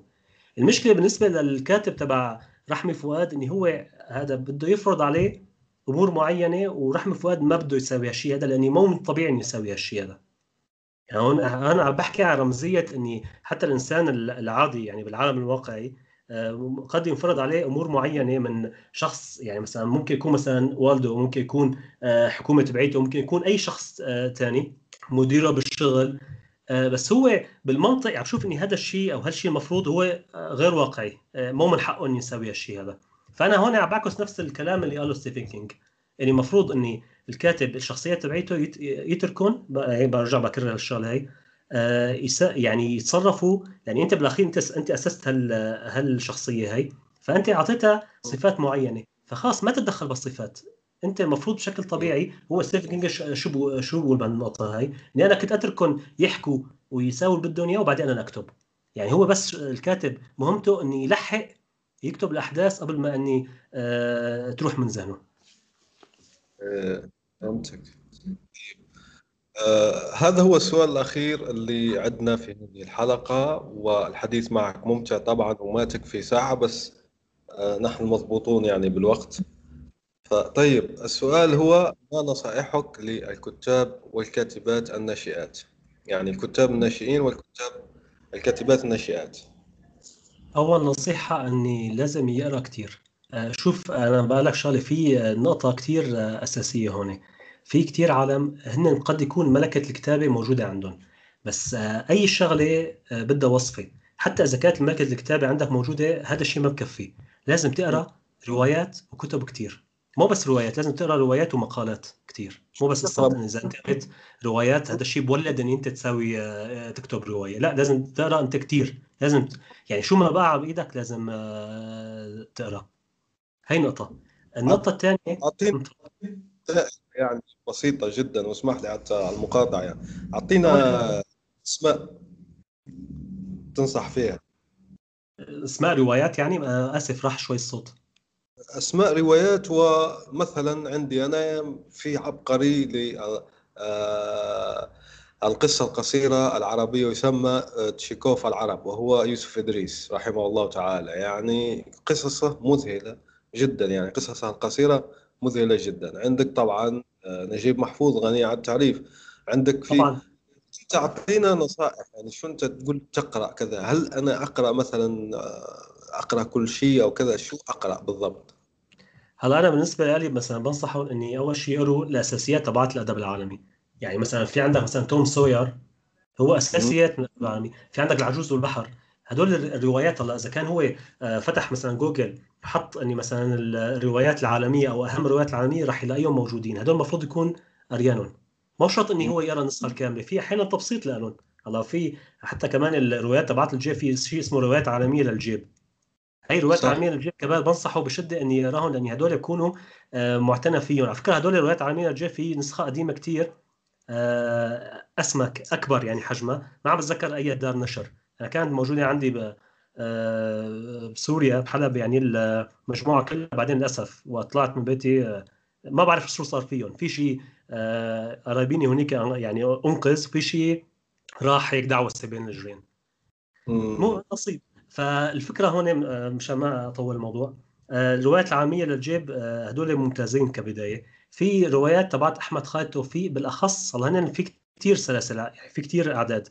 المشكلة بالنسبة للكاتب تبع رحمي فؤاد إن هو هذا بده يفرض عليه أمور معينة ورحمي فؤاد ما بده يساوي هالشيء هذا لأنه مو من الطبيعي إنه يساوي هالشيء هذا. يعني هون أنا عم بحكي عن رمزية إني حتى الإنسان العادي يعني بالعالم الواقعي قد ينفرض عليه أمور معينة من شخص يعني مثلا ممكن يكون مثلا والده ممكن يكون حكومة تبعيته ممكن يكون أي شخص ثاني مديره بالشغل. بس هو بالمنطق عم بشوف إني هذا الشيء أو هالشيء المفروض هو غير واقعي. مو من حقه إني يسوي هالشيء هذا. فأنا هون عم بعكس نفس الكلام اللي قاله ستيفن كينج يعني المفروض إني الكاتب الشخصيات تبعيته يتركون يعني برجع بكرر الشغله هي آه، يعني يتصرفوا يعني أنت بالأخير أنت أنت أسست هال هالشخصية هي فأنت أعطيتها صفات معينة. فخلاص ما تتدخل بالصفات. أنت المفروض بشكل طبيعي هو ستيفن كينج شو شو بقول بالنقطه هاي. اني أنا كنت أتركهم يحكوا ويساووا اللي بدهم اياه وبعدين أنا أكتب. يعني هو بس الكاتب مهمته إنه يلحق يكتب الأحداث قبل ما إني آه تروح من ذهنه. آه، فهمتك. آه هذا هو السؤال الأخير اللي عندنا في هذه الحلقة والحديث معك ممتع طبعا وما تكفي ساعة بس آه نحن مضبوطون يعني بالوقت. فطيب السؤال هو ما نصائحك للكتاب والكاتبات الناشئات؟ يعني الكتاب الناشئين والكتاب الكاتبات الناشئات. أول نصيحة أني لازم يقرأ كتير. آه، شوف أنا بقول لك شغلة في نقطة كتير أساسية هون في كتير عالم هن قد يكون ملكة الكتابة موجودة عندهم. بس آه، أي شغلة آه، بدها وصفة. حتى إذا كانت ملكة الكتابة عندك موجودة هذا الشيء ما بكفي. لازم تقرأ روايات وكتب كتير. مو بس روايات لازم تقرأ روايات ومقالات كتير. مو بس قصات إذا أنت قريت روايات هذا الشيء بولد إن أنت تساوي آه، تكتب رواية. لا لازم تقرأ أنت كتير. لازم يعني شو ما بقى بإيدك لازم تقرأ. هي نقطة. النقطة الثانية يعني بسيطة جدا واسمح لي حتى على المقاطعة يعني. أعطينا اسماء تنصح فيها. أسماء روايات يعني آسف راح شوي الصوت. أسماء روايات ومثلا عندي أنا في عبقري ل آه، القصة القصيرة العربية يسمى آه، تشيكوف العرب وهو يوسف إدريس رحمه الله تعالى. يعني قصصه مذهلة جدا يعني قصصه القصيرة مذهلة جدا. عندك طبعا آه، نجيب محفوظ غني عن التعريف. عندك في طبعا. تعطينا نصائح يعني شو أنت تقول تقرأ كذا؟ هل أنا أقرأ مثلا آه، أقرأ كل شيء أو كذا؟ شو أقرأ بالضبط؟ هلا أنا بالنسبة لي مثلا بنصحهم إني أول شيء يقروا الأساسيات تبعت الأدب العالمي. يعني مثلا في عندك مثلا توم سوير هو اساسيات من الادب العالمي في عندك العجوز والبحر. هدول الروايات هلا إذا كان هو آه، فتح مثلا جوجل حط إني مثلا الروايات العالمية أو أهم الروايات العالمية راح يلاقيهم موجودين. هدول المفروض يكون قريانهم مو شرط إني هو يقرا النسخة الكاملة في أحيانا تبسيط لهم هلا في حتى كمان الروايات تبعت الجيب في شيء اسمه روايات عالمية للجيب. هي روايات عالمية للجيب كمان بنصحه بشدة إني يقراهم لأن هدول يكونوا آه، معتنى فيهم. على فكرة هدول الروايات العالمية للجيب في نسخة قديمة كثير آه، اسمك أكبر يعني حجمها. ما عم بتذكر أي دار نشر. كانت موجودة عندي آه، بسوريا بحلب يعني المجموعه كلها. بعدين للأسف وطلعت من بيتي آه، ما بعرف شو صار فيهم. في شيء آه، قرايبيني هنيك يعني أنقذ في شيء راح هيك دعوة بين الجيران مو نصيب فالفكرة هون مشان ما أطول الموضوع الروايات العامية للجيب هدول ممتازين كبداية. في روايات تبعت أحمد خالد توفيق بالأخص هلا في كثير سلاسل يعني في كثير أعداد.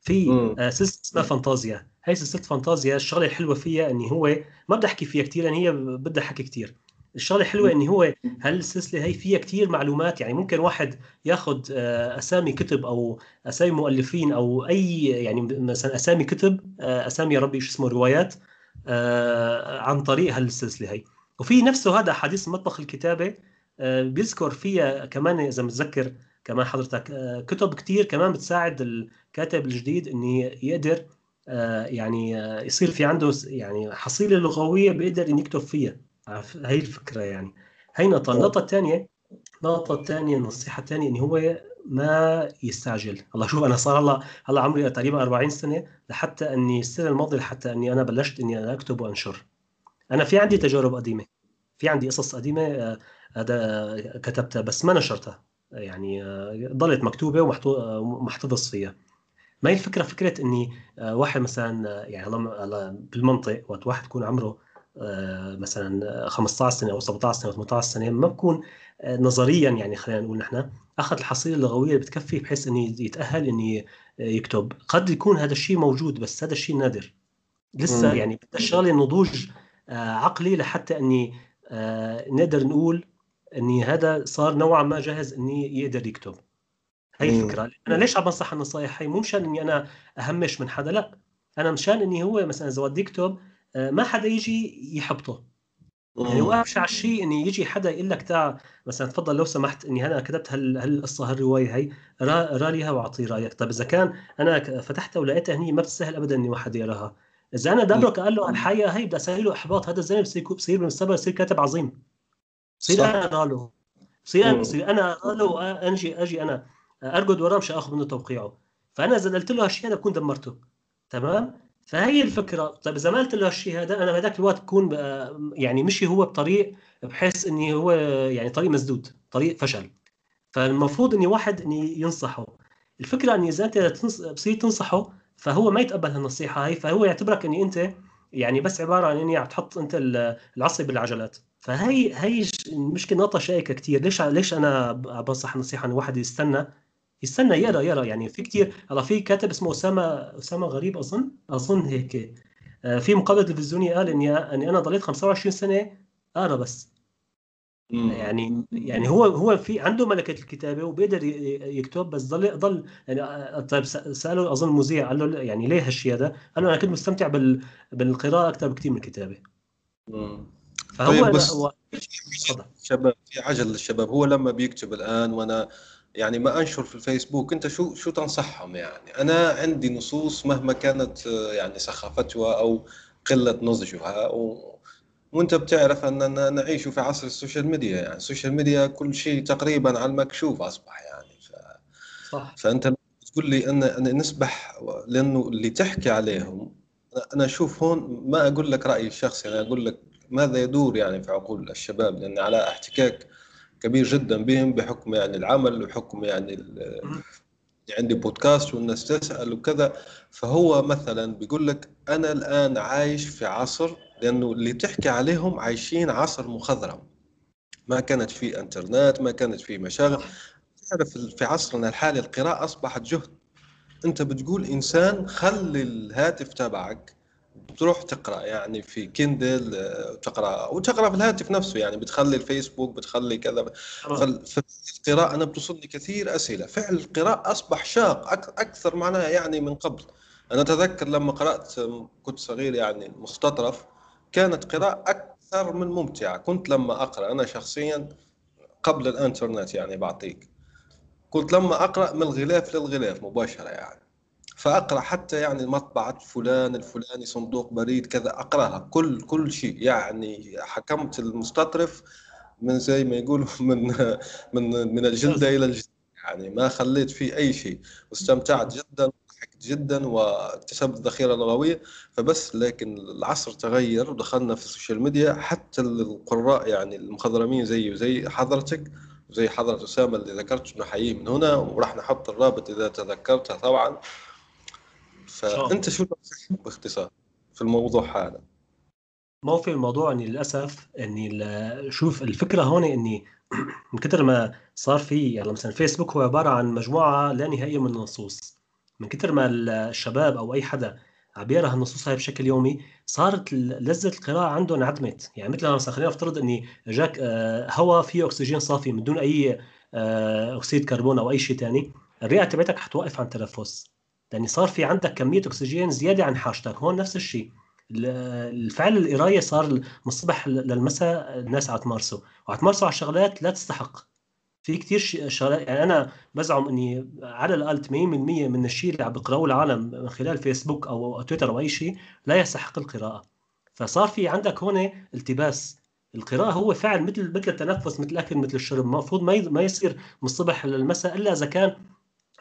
في سلسلة اسمها فانتازيا. هي سلسلة فانتازيا الشغلة الحلوة فيها إني هو ما بدي أحكي فيها كثير لأن هي بدها حكي كثير الشغلة الحلوة إني هو هالسلسلة هي فيها كثير معلومات يعني ممكن واحد ياخذ آه، أسامي كتب أو أسامي مؤلفين أو أي يعني مثلا أسامي كتب آه، أسامي يا ربي شو اسمه روايات آه، عن طريق هالسلسلة هي وفي نفسه هذا حديث مطبخ الكتابة بيذكر فيها كمان إذا متذكر كمان حضرتك كتب كثير كمان بتساعد الكاتب الجديد انه يقدر آه، يعني آه، يصير في عنده يعني حصيلة لغوية بيقدر إن يكتب فيها. هي الفكرة يعني. هي نقطة. النقطة الثانية النقطه الثانية النصيحة الثانية انه هو ما يستعجل. الله شوف أنا صار هلا هلا عمري تقريبا 40 سنة لحتى اني السنة الماضيه لحتى أني أنا بلشت إني أنا أكتب وأنشر. أنا في عندي تجارب قديمة. في عندي قصص قديمة آه، هذا كتبتها بس ما نشرتها. يعني ضلت مكتوبة ومحتفظ فيها ما هي الفكرة؟ فكرة إني آه، واحد مثلا آه، يعني هلا بالمنطق وقت واحد يكون عمره آه، مثلا 15 سنة أو 17 سنة أو 18 سنة ما بكون نظريا يعني خلينا نقول نحن أخذ الحصيلة اللغوية اللي بتكفي بحيث إنه يتأهل إنه يكتب. قد يكون هذا الشيء موجود بس هذا الشيء نادر. لسه يعني بدها شغله نضوج آه، عقلي لحتى إني آه، نقدر نقول إني هذا صار نوعا ما جاهز إني يقدر يكتب. هي الفكرة. أنا ليش عم بنصح النصائح هي مو مشان إني أنا أهمش من حدا لا. أنا مشان إني هو مثلا إذا بدي يكتب آه، ما حدا يجي يحبطه. يعني وابشع شيء إني يجي حدا يقول لك تعال مثلا تفضل لو سمحت إني أنا كتبت هالقصة هالرواية هي را لي واعطي رأيك. طيب إذا كان أنا فتحتها ولقيتها هني ما بتسهل ابدا إني واحد يقراها. إذا أنا دبرك قال له الحقيقة هي بدي أسوي له إحباط هذا الزلمة بصير بصير بالمستقبل بصير كاتب عظيم. بصير أنا اقرا له بصير بصير أنا اقرا له أجي أجي أنا. أرقد وراه مش آخذ منه توقيعه. فأنا اذا قلت له هالشيء أنا بكون دمرته. تمام؟ فهي الفكرة. طيب إذا ما قلت له هالشيء هذا أنا بهذاك الوقت بكون يعني مشي هو بطريق بحس إني هو يعني طريق مسدود طريق فشل. فالمفروض إني واحد إني ينصحه. الفكرة إني إذا أنت بصير تنصحه فهو ما يتقبل هالنصيحة هاي فهو يعتبرك إني أنت يعني بس عبارة عن إني عم تحط أنت العصي بالعجلات. فهي هي المشكلة نقطة شائكة كثير ليش ليش أنا بنصح نصيحة إن الواحد يستنى؟ يستنى يرى يرى يعني في كثير هلا في كاتب اسمه اسامه أسامة غريب اظن أظن هيك. آه، في مقابلة تلفزيونية قال إني إني أنا ضليت 25 سنة أقرأ بس. يعني يعني هو هو في عنده ملكة الكتابة وبيقدر يكتب بس ضل ضل يعني آه، طيب سأله أظن مذيع قال له يعني ليه هالشيء هذا؟ قال له أنا كنت مستمتع بال بالقراءة أكثر بكثير من الكتابة. فهو طيب بس هو شباب في عجل للشباب هو لما بيكتب الآن وأنا يعني ما أنشر في الفيسبوك أنت شو شو تنصحهم يعني أنا عندي نصوص مهما كانت يعني سخافتها أو قلة نضجها و... وانت بتعرف اننا نعيش في عصر ال social media يعني ال social media كل شيء تقريبا على المكشوف أصبح يعني. ف... صح. فأنت تقول لي أن أن نسبح لأنه اللي تحكي عليهم أنا أشوف هون ما أقول لك رأيي الشخصي أنا أقول لك ماذا يدور يعني في عقول الشباب لأن على احتكاك كبير جدا بهم بحكم يعني العمل وحكم يعني عندي بودكاست والناس تسأل وكذا. فهو مثلا بيقول لك أنا الآن عايش في عصر لأنه اللي تحكي عليهم عايشين عصر مخضرم. ما كانت في إنترنت ما كانت في مشاغل. تعرف في عصرنا الحالي القراءة أصبحت جهد. أنت بتقول إنسان خلي الهاتف تبعك بتروح تقرأ يعني في كيندل آه، تقرأ وتقرأ في الهاتف نفسه يعني بتخلي الفيسبوك بتخلي كذا. القراءه أنا بتوصلني كثير أسئلة. فعل القراءة أصبح شاق أكثر معناها يعني من قبل. أنا أتذكر لما قرأت كنت صغير يعني مستطرف كانت قراءة أكثر من ممتعة. كنت لما أقرأ أنا شخصيا قبل الإنترنت يعني بعطيك كنت لما أقرأ من الغلاف للغلاف مباشرة يعني. فأقرأ حتى يعني مطبعة فلان الفلاني صندوق بريد كذا أقرأها كل كل شيء. يعني ختمت المستطرف من زي ما يقولوا من من من الجلدة إلى الجلدة يعني. ما خليت فيه أي شيء. واستمتعت جدا. ضحكت جدا واكتسبت ذخيره لغويه فبس لكن العصر تغير ودخلنا في ال social media حتى القراء يعني المخضرمين زي وزي حضرتك زي حضرة أسامة اللي ذكرت نحييه من هنا وراح نحط الرابط إذا تذكرتها طبعا. فأنت شو باختصار في الموضوع هذا؟ ما في الموضوع إني للأسف إني شوف الفكرة هون إني من كثر ما صار في يعني مثلا فيسبوك هو عبارة عن مجموعة لا نهائية من النصوص. من كثر ما الشباب أو أي حدا عم يقرا النصوص هاي بشكل يومي صارت لذة القراءة عنده انعدمت يعني مثل مثلا خلينا نفترض إني جاك آه، هواء فيه أكسجين صافي من دون أي آه، أكسيد كربون أو أي شيء ثاني الرئة تبعتك حتوقف عن التنفس لأن صار في عندك كمية أكسجين زيادة عن حاجتك هون نفس الشيء. الفعل القراية صار من الصبح للمساء الناس عم تمارسه وعم تمارسه على شغلات لا تستحق. في كثير شغلات يعني أنا بزعم إني على الأقل 80% من الشيء اللي عم بيقراه العالم من خلال فيسبوك أو تويتر أو أي شيء لا يستحق القراءة. فصار في عندك هون التباس. القراءة هو فعل مثل مثل التنفس مثل الأكل مثل الشرب. المفروض ما ما يصير من الصبح للمساء إلا إذا كان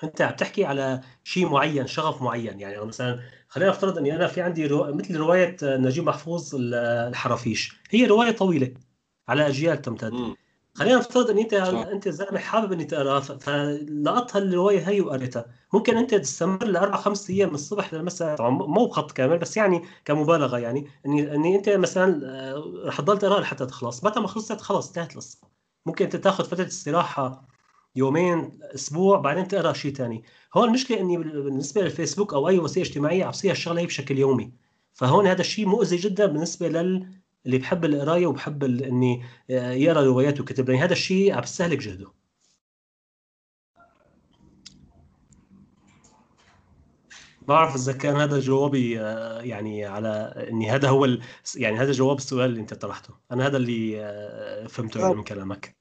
أنت عم تحكي على شيء معين شغف معين. يعني مثلا خلينا نفترض إني أنا في عندي رو... مثل رواية نجيب محفوظ الحرافيش. هي رواية طويلة على أجيال تمتد. خلينا نفترض إن انت أنت زلمة حابب إني تقراها فلقطت هالروايه هي وقريتها ممكن أنت تستمر لأربع خمس أيام من الصبح للمساء طبعا مو بخط كامل بس يعني كمبالغة يعني. اني إني أنت مثلا آه، رح تضل تقرا لحتى تخلص. متى ما خلصت خلص انتهت القصة ممكن أنت تاخذ فترة استراحة يومين أسبوع بعدين تقرأ شيء ثاني هون المشكلة إني بالنسبة للفيسبوك أو أي وسيلة اجتماعية عم الشغله هي بشكل يومي. فهون هذا الشيء مؤذي جدا بالنسبة لل اللي بحب القراية وبحب إني يقرأ روايات وكتب يعني هذا الشيء عم بيستهلك جهده. بعرف إذا كان هذا جوابي آه، يعني على إني هذا هو ال... يعني هذا جواب السؤال اللي أنت طرحته. أنا هذا اللي آه، فهمته يعني من كلامك.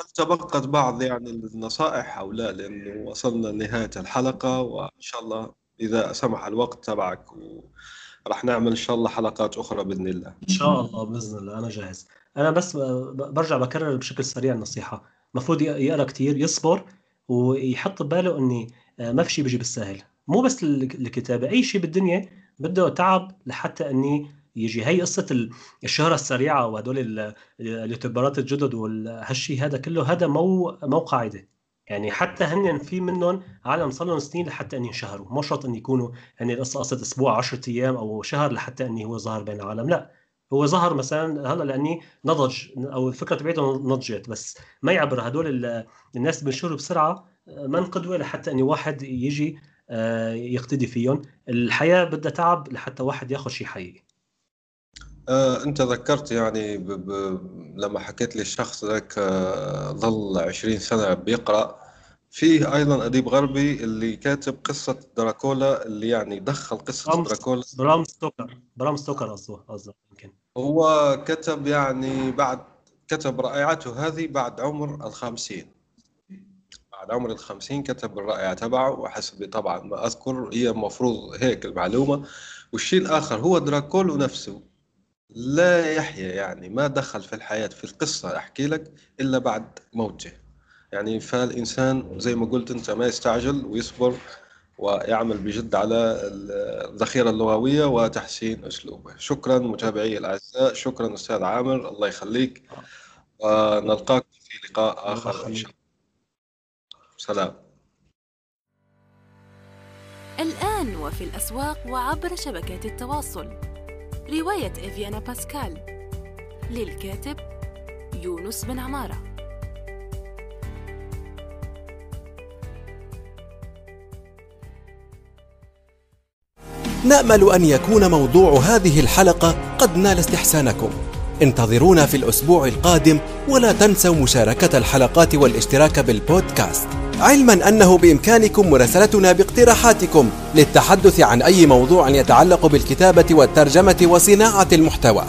هل تبقت بعض يعني النصائح أو لا؟ لأنه وصلنا لنهاية الحلقة وإن شاء الله إذا سمح الوقت تبعك وراح نعمل إن شاء الله حلقات أخرى بإذن الله. إن شاء الله بإذن الله. أنا جاهز. أنا بس برجع بكرر بشكل سريع النصيحة. المفروض يقرا كثير يصبر ويحط بباله إني آه، ما في شيء بيجي بالساهل مو بس الكتابة أي شيء بالدنيا بده تعب لحتى إني يجي. هي قصة الشهرة السريعة وهدول اليوتيوبرات الجدد وهالشيء هذا كله. هذا مو مو قاعدة. يعني حتى هن في منهم عالم صار لهم سنين لحتى أن ينشهروا. مو شرط أن يكونوا يعني القصة قصة أسبوع 10 أيام أو شهر لحتى اني هو ظهر بين العالم. لا هو ظهر مثلا هلأ لأني نضج أو الفكرة تبعته نضجت. بس ما يعبر هدول الناس بينشروا بسرعة من قدوه لحتى اني واحد يجي آه، يقتدي فيهم. الحياة بدها تعب لحتى واحد ياخذ شيء حقيقي. آه، انت ذكرت يعني ب... ب... لما حكيت لي الشخص ذاك آه، ظل 20 سنة بيقرأ. فيه أيضا أديب غربي اللي كاتب قصة دراكولا اللي يعني دخل قصة برام دراكولا. برام ستوكر برام ستوكر قصده قصده يمكن. هو كتب يعني بعد كتب رائعته هذه بعد عمر الخمسين بعد عمر الخمسين كتب الرائعة تبعه وحسب طبعا ما أذكر هي المفروض هيك المعلومة. والشيء الآخر هو دراكولو نفسه. لا يحيا يعني ما دخل في الحياة في القصة أحكي لك إلا بعد موته. يعني فالإنسان زي ما قلت أنت ما يستعجل ويصبر ويعمل بجد على الذخيرة اللغوية وتحسين أسلوبه. شكرا متابعي الأعزاء شكرا أستاذ عامر الله يخليك. ونلقاكم في لقاء آخر إن شاء الله. سلام. الآن وفي الأسواق وعبر شبكات التواصل. رواية إفيانا باسكال للكاتب يونس بن عمارة. نأمل أن يكون موضوع هذه الحلقة قد نال استحسانكم. انتظرونا في الأسبوع القادم ولا تنسوا مشاركة الحلقات والاشتراك بالبودكاست. علما أنه بإمكانكم مراسلتنا باقتراحاتكم للتحدث عن أي موضوع يتعلق بالكتابة والترجمة وصناعة المحتوى.